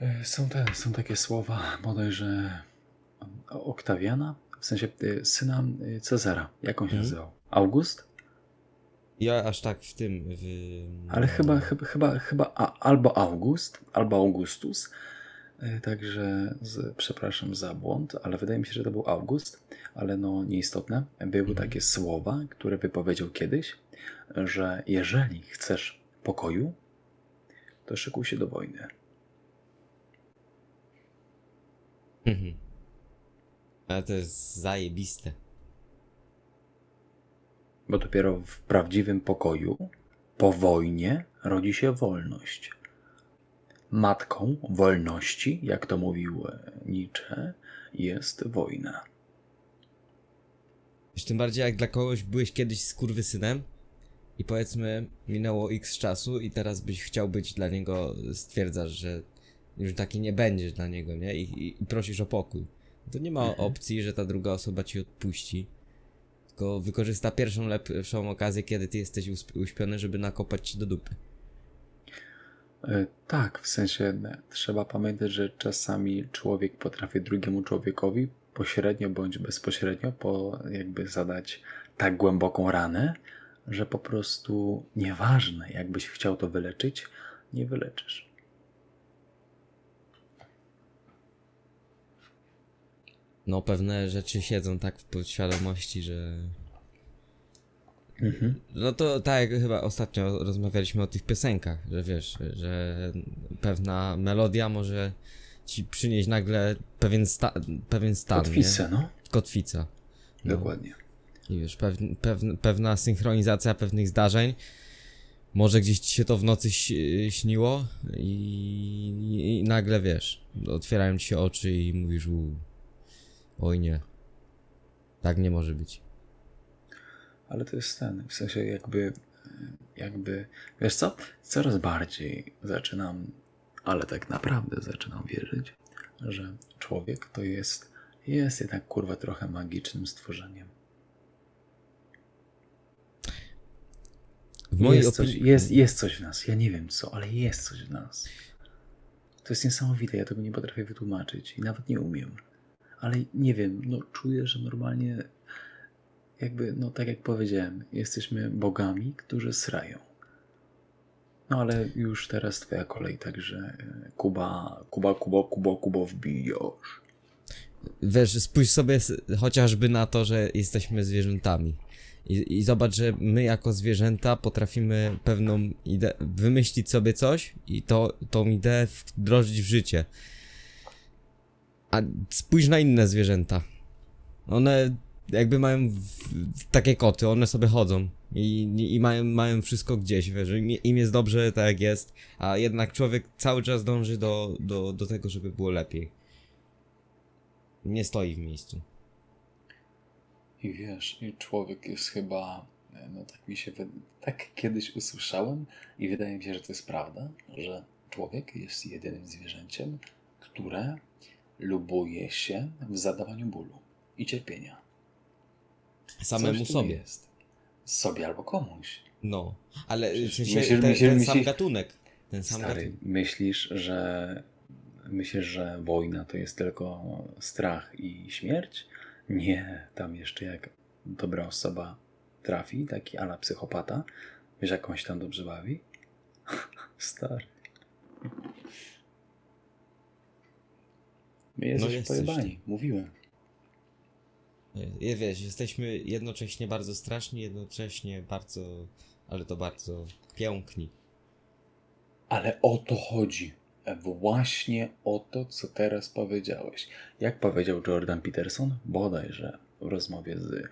E, Są, te, są takie słowa bodajże Oktawiana, w sensie e, syna e, Cezara. Jak on się Mhm. nazywał? August? Ja aż tak w tym, w... Ale chyba, chyba, chyba, chyba a, albo August, albo Augustus. E, Także z, przepraszam za błąd, ale wydaje mi się, że to był August, ale no nieistotne. Były takie słowa, które wypowiedział kiedyś, że jeżeli chcesz pokoju, to szykuj się do wojny. Mhm. Ale to jest zajebiste. Bo dopiero w prawdziwym pokoju, po wojnie, rodzi się wolność. Matką wolności, jak to mówił e, Nietzsche, jest wojna. Wiesz, tym bardziej jak dla kogoś byłeś kiedyś skurwysynem i powiedzmy minęło x czasu i teraz byś chciał być dla niego, stwierdzasz, że już taki nie będziesz dla niego, nie? I, i, i prosisz o pokój. To nie ma opcji, że ta druga osoba ci odpuści. Tylko wykorzysta pierwszą lepszą okazję, kiedy ty jesteś usp- uśpiony, żeby nakopać ci do dupy. E, Tak, w sensie e, trzeba pamiętać, że czasami człowiek potrafi drugiemu człowiekowi pośrednio bądź bezpośrednio po jakby zadać tak głęboką ranę, że po prostu nieważne, jakbyś chciał to wyleczyć, nie wyleczysz. No pewne rzeczy siedzą tak w podświadomości, że Mhm. No to tak jak chyba ostatnio rozmawialiśmy o tych piosenkach, że wiesz, że pewna melodia może ci przynieść nagle pewien, sta pewien stan, Kotwicę, no. nie? Kotwica. No. Dokładnie. I wiesz, pew pew pewna synchronizacja pewnych zdarzeń, może gdzieś ci się to w nocy śniło i, i nagle wiesz, otwierają ci się oczy i mówisz u, oj nie, tak nie może być. Ale to jest ten, w sensie jakby, jakby, wiesz co, coraz bardziej zaczynam, ale tak naprawdę zaczynam wierzyć, że człowiek to jest, jest jednak kurwa trochę magicznym stworzeniem. W mojej Jest coś, jest, jest coś w nas, ja nie wiem co, ale jest coś w nas. To jest niesamowite, ja tego nie potrafię wytłumaczyć i nawet nie umiem. Ale nie wiem, no czuję, że normalnie jakby, no tak jak powiedziałem, jesteśmy bogami, którzy srają. No ale już teraz twoja kolej, także e, Kuba, Kuba, Kuba, Kuba, Kuba wbijasz. Wiesz, spójrz sobie chociażby na to, że jesteśmy zwierzętami. I, I zobacz, że my jako zwierzęta potrafimy pewną ideę, wymyślić sobie coś i to, tą ideę wdrożyć w życie. A spójrz na inne zwierzęta. One jakby mają w, takie koty, one sobie chodzą i, i mają, mają wszystko gdzieś, wiesz, im, im jest dobrze tak jak jest, a jednak człowiek cały czas dąży do, do, do tego, żeby było lepiej. Nie stoi w miejscu. I wiesz, i człowiek jest chyba, no tak mi się, tak kiedyś usłyszałem i wydaje mi się, że to jest prawda, że człowiek jest jedynym zwierzęciem, które lubuje się w zadawaniu bólu i cierpienia. Samemu sobie. Jest. Sobie albo komuś. No, ale w Przecież sensie myślisz- ten, myślisz- ten sam myślisz- gatunek. Ten sam Stary, gatunek. myślisz, że myślisz, że wojna to jest tylko strach i śmierć? Nie, tam jeszcze jak dobra osoba trafi, taki ala psychopata, wiesz jak on się tam dobrze bawi? Stary. My jesteśmy jest coś pojebani, mówiłem. Je- Wiesz, jesteśmy jednocześnie bardzo straszni, jednocześnie bardzo ale to bardzo piękni. Ale o to chodzi. Właśnie o to, co teraz powiedziałeś. Jak powiedział Jordan Peterson, bodajże w rozmowie z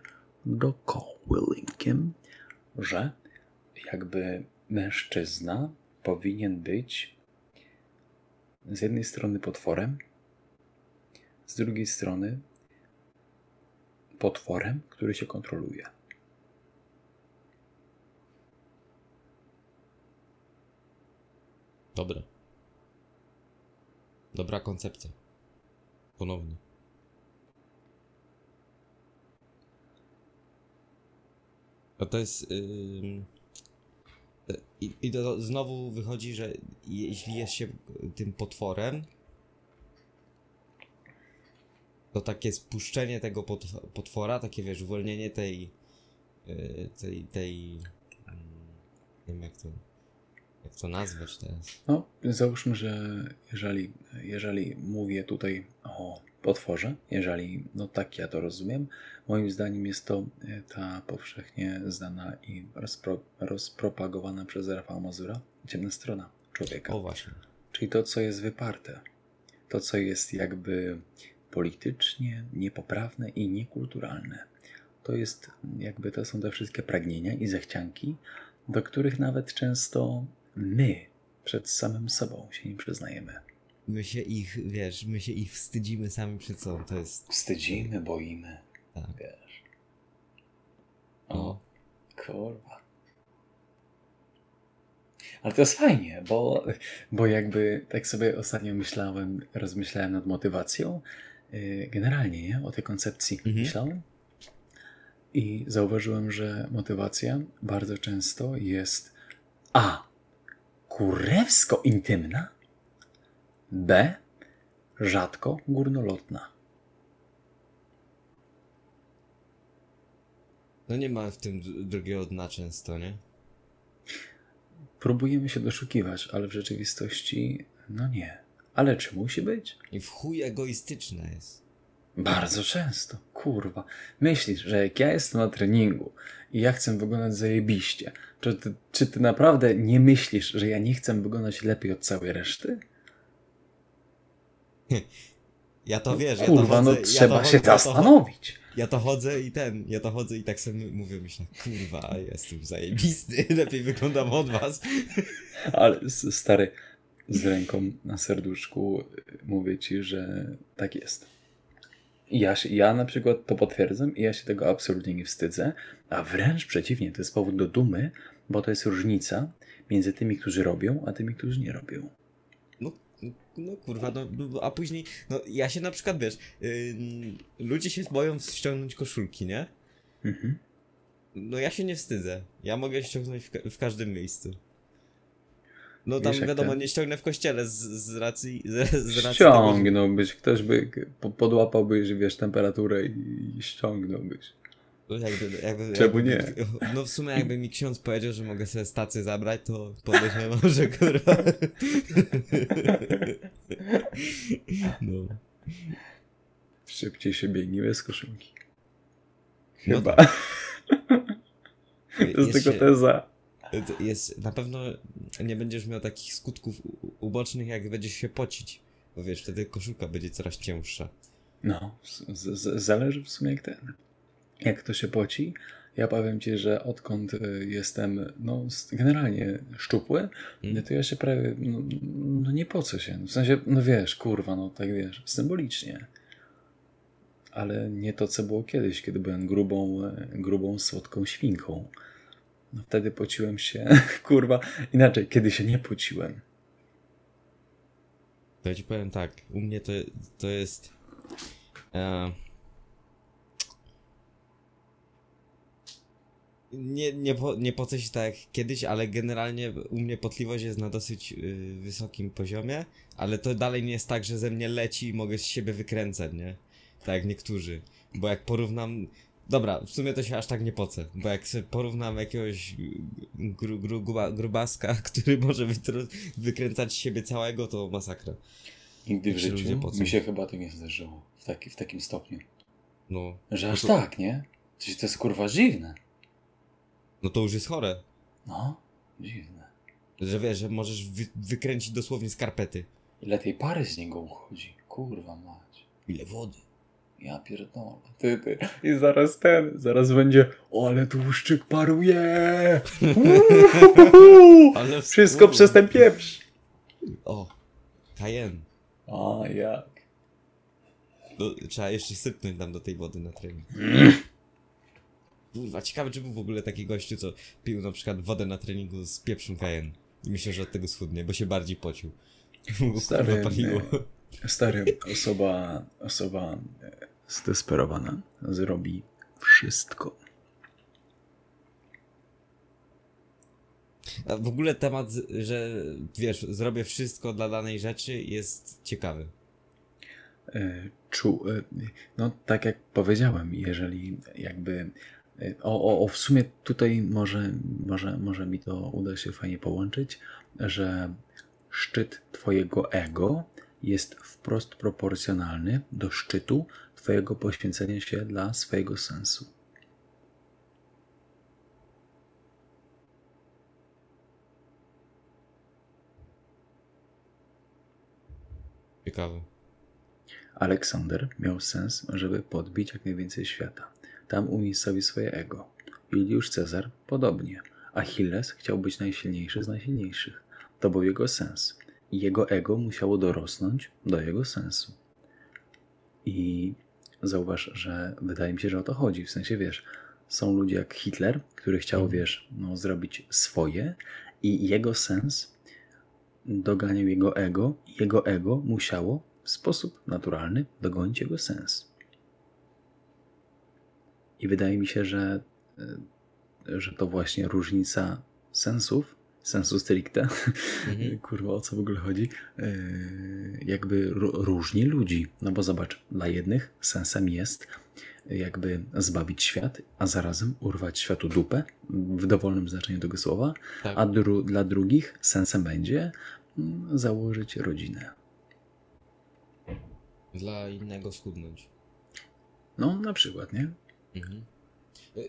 Doko Willingiem, że jakby mężczyzna powinien być z jednej strony potworem, z drugiej strony potworem, który się kontroluje. Dobre. Dobra koncepcja. Ponownie. No to jest. ym, I, I to znowu wychodzi, że jeśli jest się tym potworem, to takie spuszczenie tego potw- potwora, takie wiesz, uwolnienie tej. y, tej. tej mm, nie wiem jak to. Jak to nazwać teraz. No, załóżmy, że jeżeli, jeżeli mówię tutaj o potworze, jeżeli, no tak ja to rozumiem, moim zdaniem jest to e, ta powszechnie znana i rozpro, rozpropagowana przez Rafała Mazura ciemna strona człowieka. O właśnie. Czyli to, co jest wyparte. To, co jest jakby politycznie niepoprawne i niekulturalne. To jest jakby to są te wszystkie pragnienia i zachcianki, do których nawet często my przed samym sobą się nie przyznajemy. My się ich, wiesz, my się ich wstydzimy sami przed sobą, to jest... Wstydzimy, boimy, Tak. wiesz. No. O, kurwa. Ale to jest fajnie, bo, bo jakby tak sobie ostatnio myślałem, rozmyślałem nad motywacją. Yy, Generalnie, nie? O tej koncepcji Mhm. myślałem. I zauważyłem, że motywacja bardzo często jest A. Kurewsko intymna. B. Rzadko górnolotna. No nie ma w tym drugiego dna często, nie? Próbujemy się doszukiwać, ale w rzeczywistości, no nie. Ale czy musi być? I w chuj egoistyczne jest. Bardzo często, kurwa. Myślisz, że jak ja jestem na treningu i ja chcę wyglądać zajebiście, czy ty, czy ty naprawdę nie myślisz, że ja nie chcę wyglądać lepiej od całej reszty? Ja to wiesz, kurwa, ja to chodzę, no ja trzeba to, się ja to, zastanowić. ja to chodzę i ten, ja to chodzę i tak sobie mówię, myślę, kurwa, jestem zajebisty, lepiej wyglądam od was. Ale stary, z ręką na serduszku mówię ci, że tak jest. Ja, się, ja na przykład to potwierdzam i ja się tego absolutnie nie wstydzę, a wręcz przeciwnie, to jest powód do dumy, bo to jest różnica między tymi, którzy robią, a tymi, którzy nie robią. No, no kurwa, no, no, a później, no ja się na przykład, wiesz, ym, ludzie się boją ściągnąć koszulki, nie? Mhm. No ja się nie wstydzę. Ja mogę ściągnąć w, ka- w każdym miejscu. No tam Wiesz, wiadomo, ten- nie ściągnę w kościele z, z racji. Z, z racji tego, że- Ściągnąłbyś, ktoś by po- podłapałbyś, wiesz, temperaturę i ściągnąłbyś. no Jakby, jakby, Czemu jakby, No w sumie jakby mi ksiądz powiedział, że mogę sobie stację zabrać, to podejrzewam, że kurwa. No. Szybciej się biegnie bez koszulki. No Chyba. to jest Jest tylko się- teza. Jest, na pewno nie będziesz miał takich skutków ubocznych, jak będziesz się pocić. Bo wiesz, wtedy koszulka będzie coraz cięższa. No, z, z, zależy w sumie jak ten. Jak to się poci. Ja powiem ci, że odkąd y, jestem no, generalnie szczupły, Mm. to ja się prawie no, no nie pocę się. W sensie, no wiesz, kurwa, no tak wiesz, symbolicznie. Ale nie to, co było kiedyś, kiedy byłem grubą, e, grubą, słodką świnką. No wtedy pociłem się, kurwa, inaczej, kiedy się nie pociłem. To ja ci powiem tak, u mnie to, to jest. E, nie, nie, po, nie pocę się tak jak kiedyś, ale generalnie u mnie potliwość jest na dosyć y, wysokim poziomie, ale to dalej nie jest tak, że ze mnie leci i mogę z siebie wykręcać, nie? Tak jak niektórzy. Bo jak porównam. Dobra, w sumie to się aż tak nie pocę, bo jak sobie porównam jakiegoś gru, gru, gruba, grubaska, który może wytr- wykręcać z siebie całego, to masakra. Nigdy w Jak się życiu mi się chyba to nie zdarzyło w, taki, w takim stopniu. No. Że aż No to- tak, nie? Przecież to jest kurwa dziwne. No to już jest chore. No, dziwne. Że wiesz, że możesz wy, wykręcić dosłownie skarpety. Ile tej pary z niego uchodzi? Kurwa mać. Ile wody. Ja pierdolę. Ty, ty. I zaraz ten, zaraz będzie, o ale tłuszczyk paruje. Ale Wszystko przez ten pieprz. O, Cayenne. A jak? No, trzeba jeszcze sypnąć tam do tej wody na trening. Kurwa, ciekawe czy był w ogóle taki gościu, co pił na przykład wodę na treningu z pieprzem Cayenne. I myślę, że od tego schudnie, bo się bardziej pocił. Stary. Stary, osoba, osoba zdesperowana zrobi wszystko. A w ogóle temat, że wiesz, zrobię wszystko dla danej rzeczy jest ciekawy. E, Czu, e, no tak jak powiedziałem, jeżeli jakby e, o, o, o w sumie tutaj może, może, może mi to uda się fajnie połączyć, że szczyt twojego ego jest wprost proporcjonalny do szczytu twojego poświęcenia się dla swojego sensu. Ciekawy. Aleksander miał sens, żeby podbić jak najwięcej świata. Tam umiejscowił swoje ego. Juliusz Cezar podobnie. Achilles chciał być najsilniejszy z najsilniejszych. To był jego sens. I jego ego musiało dorosnąć do jego sensu. I zauważ, że wydaje mi się, że o to chodzi. W sensie, wiesz, są ludzie jak Hitler, który chciał, wiesz, no, zrobić swoje i jego sens doganiał jego ego i jego ego musiało w sposób naturalny dogonić jego sens. I wydaje mi się, że, y, że to właśnie różnica sensów, sensu stricte, Mhm. kurwa o co w ogóle chodzi, y, jakby ró- różni ludzi. No bo zobacz, dla jednych sensem jest jakby zbawić świat, a zarazem urwać światu dupę, w dowolnym znaczeniu tego słowa, Tak. a dru- dla drugich sensem będzie mm, założyć rodzinę. Dla innego schudnąć. No, na przykład, nie? Mhm. Y,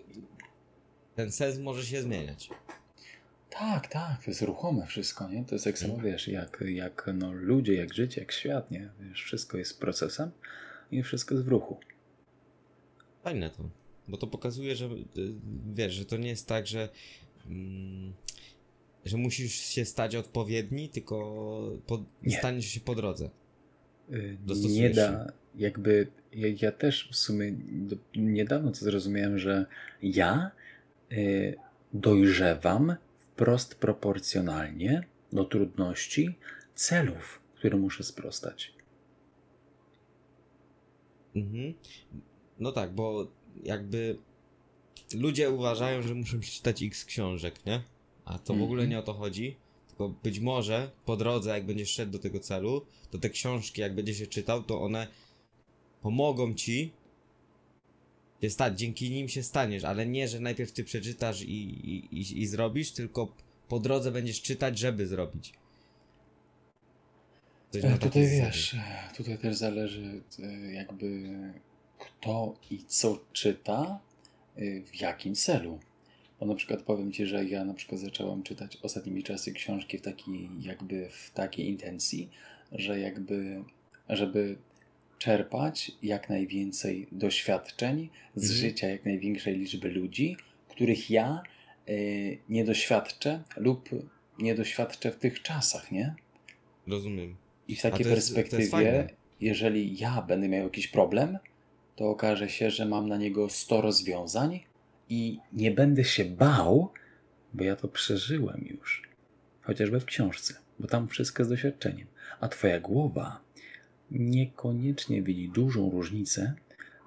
Ten sens może się zmieniać. Tak, tak, to jest ruchome wszystko, nie? To jest jak samo, Mhm. wiesz, jak, jak no, ludzie, jak życie, jak świat, nie? Wiesz, wszystko jest procesem i wszystko jest w ruchu. Fajne to. Bo to pokazuje, że y, wiesz, że to nie jest tak, że mm, że musisz się stać odpowiedni, tylko po, Nie. staniesz się po drodze. Y, Dostosujesz Nie da, jakby, ja, ja też w sumie do, niedawno to zrozumiałem, że ja y, dojrzewam wprost proporcjonalnie do trudności celów, które muszę sprostać. Mhm. No tak, bo jakby ludzie uważają, że muszą przeczytać x książek, nie? A to w ogóle Mhm. nie o to chodzi. Tylko być może po drodze, jak będziesz szedł do tego celu, to te książki, jak będziesz je czytał, to one pomogą ci się stać. Dzięki nim się staniesz, ale nie, że najpierw ty przeczytasz i, i, i, i zrobisz, tylko po drodze będziesz czytać, żeby zrobić. E, Tutaj wiesz, tutaj też zależy e, jakby kto i co czyta, e, w jakim celu. Bo na przykład powiem Ci, że ja na przykład zacząłem czytać ostatnimi czasy książki w takiej jakby w takiej intencji, że jakby żeby czerpać jak najwięcej doświadczeń z Mhm. życia jak największej liczby ludzi, których ja e, nie doświadczę lub nie doświadczę w tych czasach, nie? Rozumiem. I w takiej jest- perspektywie, jeżeli ja będę miał jakiś problem, to okaże się, że mam na niego 100 rozwiązań i nie będę się bał, bo ja to przeżyłem już. Chociażby w książce, bo tam wszystko jest doświadczeniem. A twoja głowa niekoniecznie widzi dużą różnicę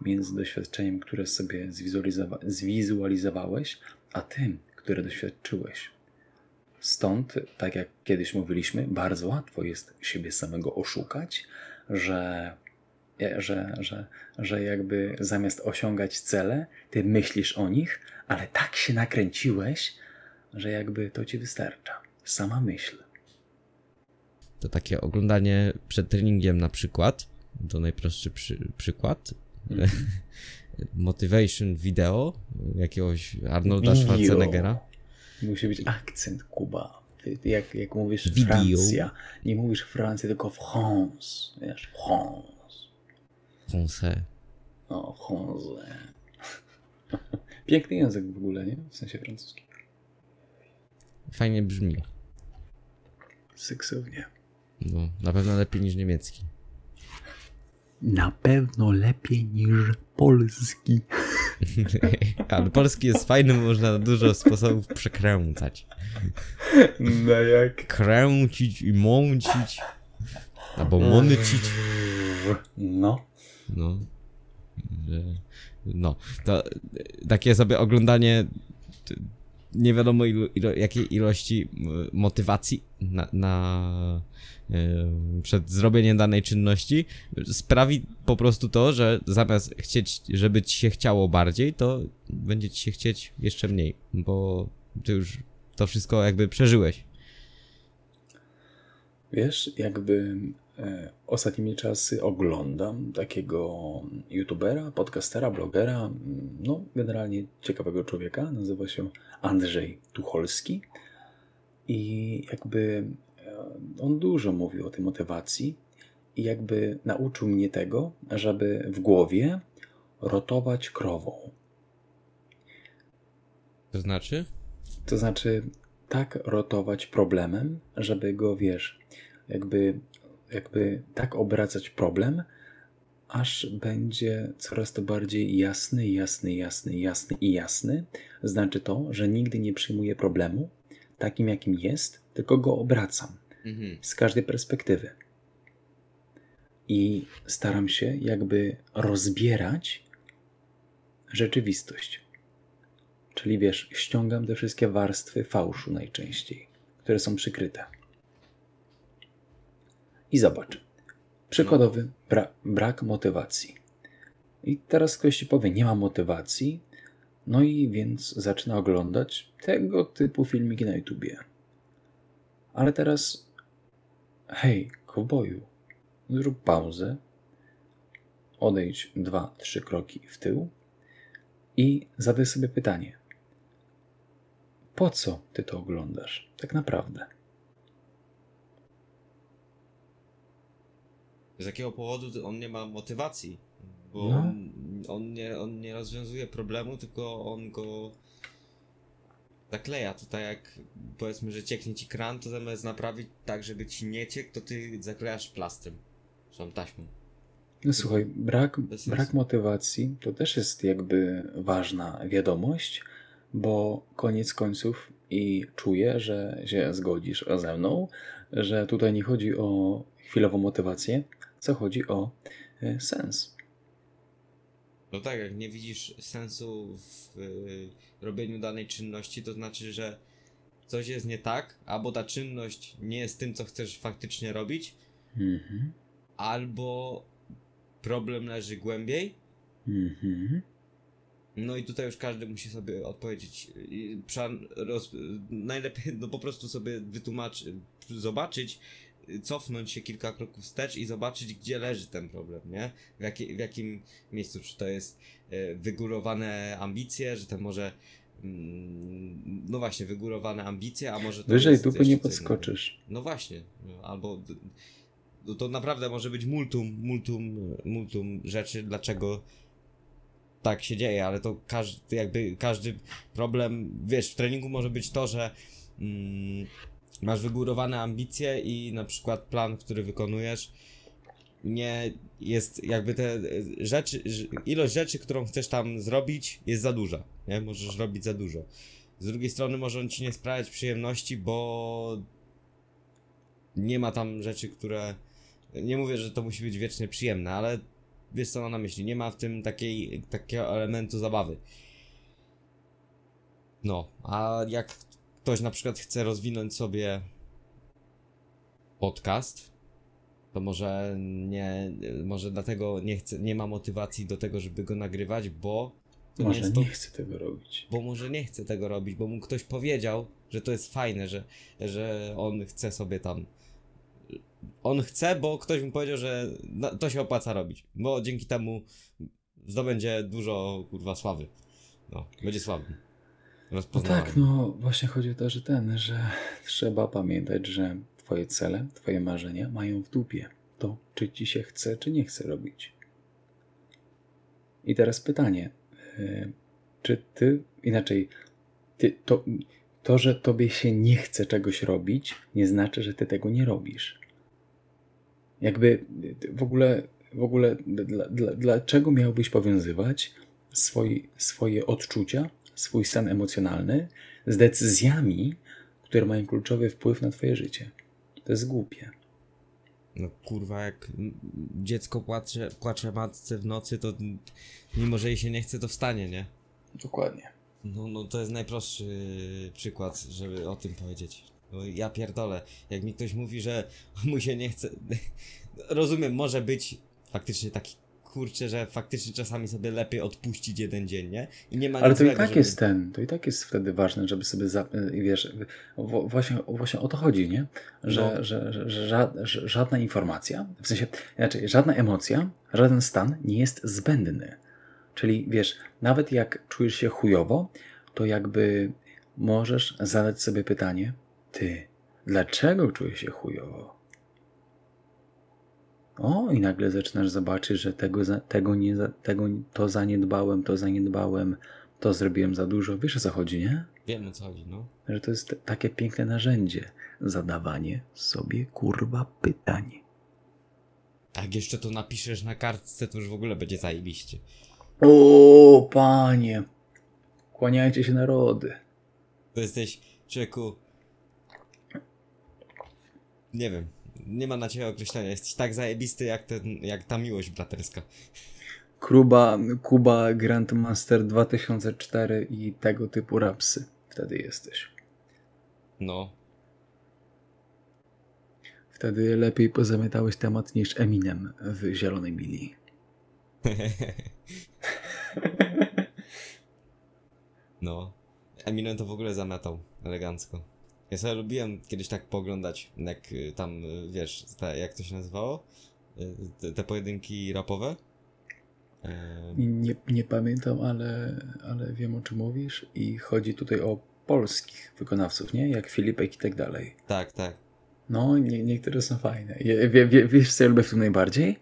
między doświadczeniem, które sobie zwizualizowa- zwizualizowałeś, a tym, które doświadczyłeś. Stąd, tak jak kiedyś mówiliśmy, bardzo łatwo jest siebie samego oszukać, że, że, że, że jakby zamiast osiągać cele, ty myślisz o nich, ale tak się nakręciłeś, że jakby to ci wystarcza. Sama myśl. To takie oglądanie przed treningiem na przykład, to najprostszy przy, przykład. Motivation video jakiegoś Arnolda Video. Schwarzeneggera. Musi być akcent Kuba. Jak, jak mówisz Video. Francja, nie mówisz Francja, tylko France. Wiesz, France. Français. O, France. Piękny język w ogóle, nie? W sensie francuskim. Fajnie brzmi. Seksownie. No, na pewno lepiej niż niemiecki. Na pewno lepiej niż polski. Ale polski jest fajny, bo można na dużo sposobów przekręcać. No jak? Kręcić i mącić. Albo monycić. No. No. No. To takie sobie oglądanie nie wiadomo ilu, ilo, jakiej ilości motywacji na, na e, przed zrobieniem danej czynności sprawi po prostu to, że zamiast chcieć, żeby ci się chciało bardziej, to będzie ci się chcieć jeszcze mniej, bo ty już to wszystko jakby przeżyłeś. Wiesz, jakby ostatnimi czasy oglądam takiego youtubera, podcastera, blogera, mm, no generalnie ciekawego człowieka, nazywa się Andrzej Tucholski i jakby e, on dużo mówi o tej motywacji i jakby nauczył mnie tego, żeby w głowie rotować krową. To znaczy? To znaczy, tak rotować problemem, żeby go, wiesz, jakby, jakby tak obracać problem, aż będzie coraz to bardziej jasny, jasny, jasny, jasny i jasny. Znaczy to, że nigdy nie przyjmuję problemu takim, jakim jest, tylko go obracam Mhm. z każdej perspektywy. I staram się jakby rozbierać rzeczywistość. Czyli wiesz, ściągam te wszystkie warstwy fałszu najczęściej, które są przykryte. I zobacz. Przykładowy bra- brak motywacji. I teraz ktoś ci powie, nie ma motywacji, no i więc zaczyna oglądać tego typu filmiki na YouTubie. Ale teraz Hej, kowboju, zrób pauzę, odejdź dwa, trzy kroki w tył i zadaj sobie pytanie: po co ty to oglądasz tak naprawdę? Z jakiego powodu on nie ma motywacji? Bo No. on, on, nie, on nie rozwiązuje problemu, tylko on go zakleja. To tak jak powiedzmy, że cieknie ci kran, to zamiast naprawić tak, żeby ci nie ciekł, to ty zaklejasz plastrem. Czy tam taśmą. No słuchaj, brak, brak motywacji to też jest jakby ważna wiadomość, bo koniec końców i czuję, że się zgodzisz ze mną, że tutaj nie chodzi o chwilową motywację, co chodzi o e, sens. No tak, jak nie widzisz sensu w y, robieniu danej czynności, to znaczy, że coś jest nie tak, albo ta czynność nie jest tym, co chcesz faktycznie robić, Mhm. albo problem leży głębiej. Mhm. No i tutaj już każdy musi sobie odpowiedzieć. Roz, najlepiej no po prostu sobie wytłumaczyć, zobaczyć, cofnąć się kilka kroków wstecz i zobaczyć, gdzie leży ten problem, nie? W, jakie, w jakim miejscu, czy to jest e, wygórowane ambicje, że to może mm, no właśnie, wygórowane ambicje, a może to Wyżej dupy nie innego. podskoczysz. No właśnie, no, albo no to naprawdę może być multum, multum, multum rzeczy, dlaczego tak się dzieje, ale to każdy, jakby każdy problem, wiesz, w treningu może być to, że mm, masz wygórowane ambicje i na przykład plan, który wykonujesz, nie jest jakby te e, rzeczy, ilość rzeczy, którą chcesz tam zrobić jest za duża, nie? Możesz robić za dużo. Z drugiej strony może on ci nie sprawiać przyjemności, bo nie ma tam rzeczy, które. Nie mówię, że to musi być wiecznie przyjemne, ale wiesz co mam na myśli. Nie ma w tym takiej, takiego elementu zabawy. No, a jak ktoś na przykład chce rozwinąć sobie podcast, to może nie, może dlatego nie chce, nie ma motywacji do tego, żeby go nagrywać, bo nie Może jest to nie chcę tego robić. bo może nie chce tego robić, bo mu ktoś powiedział, że to jest fajne, że, że on chce sobie tam. On chce, bo ktoś mu powiedział, że to się opłaca robić, bo dzięki temu zdobędzie dużo kurwa sławy. No, będzie sławny. No rozpoznawaniu. tak, no właśnie chodzi o to, że ten, że trzeba pamiętać, że twoje cele, twoje marzenia mają w dupie to, czy ci się chce, czy nie chce robić. I teraz pytanie, y, czy ty, inaczej, ty, to, to, że tobie się nie chce czegoś robić, nie znaczy, że ty tego nie robisz. Jakby w ogóle, w ogóle dla, dla, dlaczego miałbyś powiązywać swoi, swoje odczucia, swój stan emocjonalny z decyzjami, które mają kluczowy wpływ na twoje życie? To jest głupie. No kurwa, jak dziecko płacze, płacze matce w nocy, to mimo, że jej się nie chce, to wstanie, nie? Dokładnie. No, no to jest najprostszy przykład, żeby o tym powiedzieć. No, ja pierdolę, jak mi ktoś mówi, że mu się nie chce. Rozumiem, może być faktycznie taki kurczę, że faktycznie czasami sobie lepiej odpuścić jeden dzień, nie? I nie ma Ale to i tak żeby... jest ten, to i tak jest wtedy ważne, żeby sobie, za, wiesz, właśnie, właśnie o to chodzi, nie? Że, No. że, że, że, ża- że żadna informacja, w sensie, inaczej, żadna emocja, żaden stan nie jest zbędny. Czyli wiesz, nawet jak czujesz się chujowo, to jakby możesz zadać sobie pytanie, ty, dlaczego czujesz się chujowo? O, i nagle zaczynasz zobaczyć, że tego, tego nie, tego, to zaniedbałem, to zaniedbałem, to zrobiłem za dużo. Wiesz o co chodzi, nie? Wiem o co chodzi, no. Że to jest takie piękne narzędzie. Zadawanie sobie kurwa pytań. A jak jeszcze to napiszesz na kartce, to już w ogóle będzie zajebiście. O, panie. Kłaniajcie się narody. To jesteś, człowieku... Nie wiem, nie ma na ciebie określenia. Jesteś tak zajebisty jak, ten, jak ta miłość braterska. Kuba, Kuba Grandmaster 2004 i tego typu rapsy. Wtedy jesteś. No. Wtedy lepiej pozamiatałeś temat niż Eminem w Zielonej Mili. No. Eminem to w ogóle zamiatał elegancko. Ja sobie lubiłem kiedyś tak poglądać, jak y, tam, y, wiesz, te, jak to się nazywało? Y, Te, te pojedynki rapowe. Nie, nie pamiętam, ale, ale wiem o czym mówisz i chodzi tutaj o polskich wykonawców, nie? Jak Filipek i tak dalej. tak, tak. No, nie, niektóre są fajne. Je, wie, wie, wiesz, co ja lubię w tym najbardziej?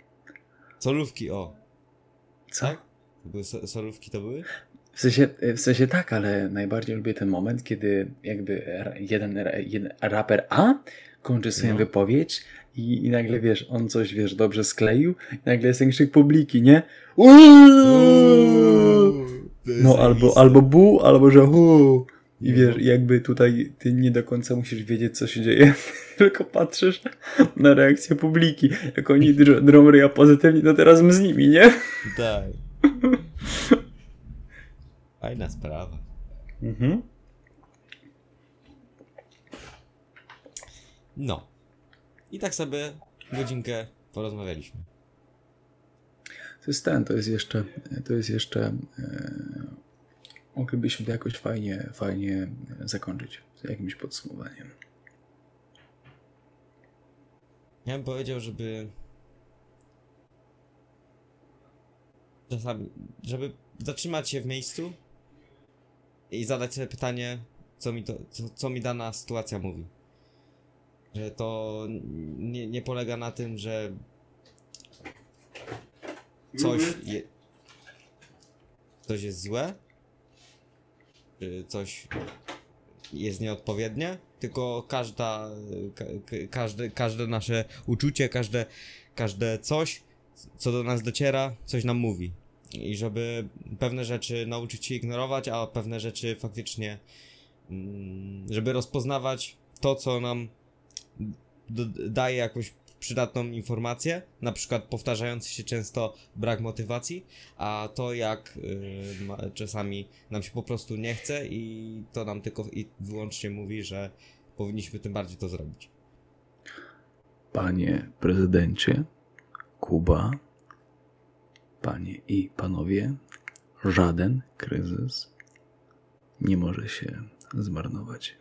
Solówki, o. Co? Tak? Były so, solówki to były? W sensie, w sensie tak, ale najbardziej lubię ten moment, kiedy jakby jeden, jeden raper A kończy swoją No. wypowiedź i, i nagle, wiesz, on coś, wiesz, dobrze skleił i nagle jest ten krzyk publiki, nie? Uuuu! No, albo, albo bu, albo że hu. I wiesz, jakby tutaj ty nie do końca musisz wiedzieć, co się dzieje, tylko patrzysz na reakcję publiki. Jak oni dr- drą ryja pozytywnie, to teraz my z nimi, nie? Tak. Fajna sprawa. Mhm. No. I tak sobie godzinkę porozmawialiśmy. To jest ten, to jest jeszcze, to jest jeszcze, e, moglibyśmy to jakoś fajnie, fajnie zakończyć z jakimś podsumowaniem. Ja bym powiedział, żeby. Czasami, żeby zatrzymać się w miejscu i zadać sobie pytanie, co mi, to, co, co mi dana sytuacja mówi. Że to nie, nie polega na tym, że coś, je, coś jest złe, czy coś jest nieodpowiednie, tylko każda, ka, ka, każde, każde nasze uczucie, każde, każde coś, co do nas dociera, coś nam mówi. I żeby pewne rzeczy nauczyć się ignorować, a pewne rzeczy faktycznie, mm, żeby rozpoznawać to, co nam daje jakąś przydatną informację, na przykład powtarzający się często brak motywacji, a to jak y, czasami nam się po prostu nie chce i to nam tylko i wyłącznie mówi, że powinniśmy tym bardziej to zrobić. Panie prezydencie, Kuba, panie i panowie, żaden kryzys nie może się zmarnować.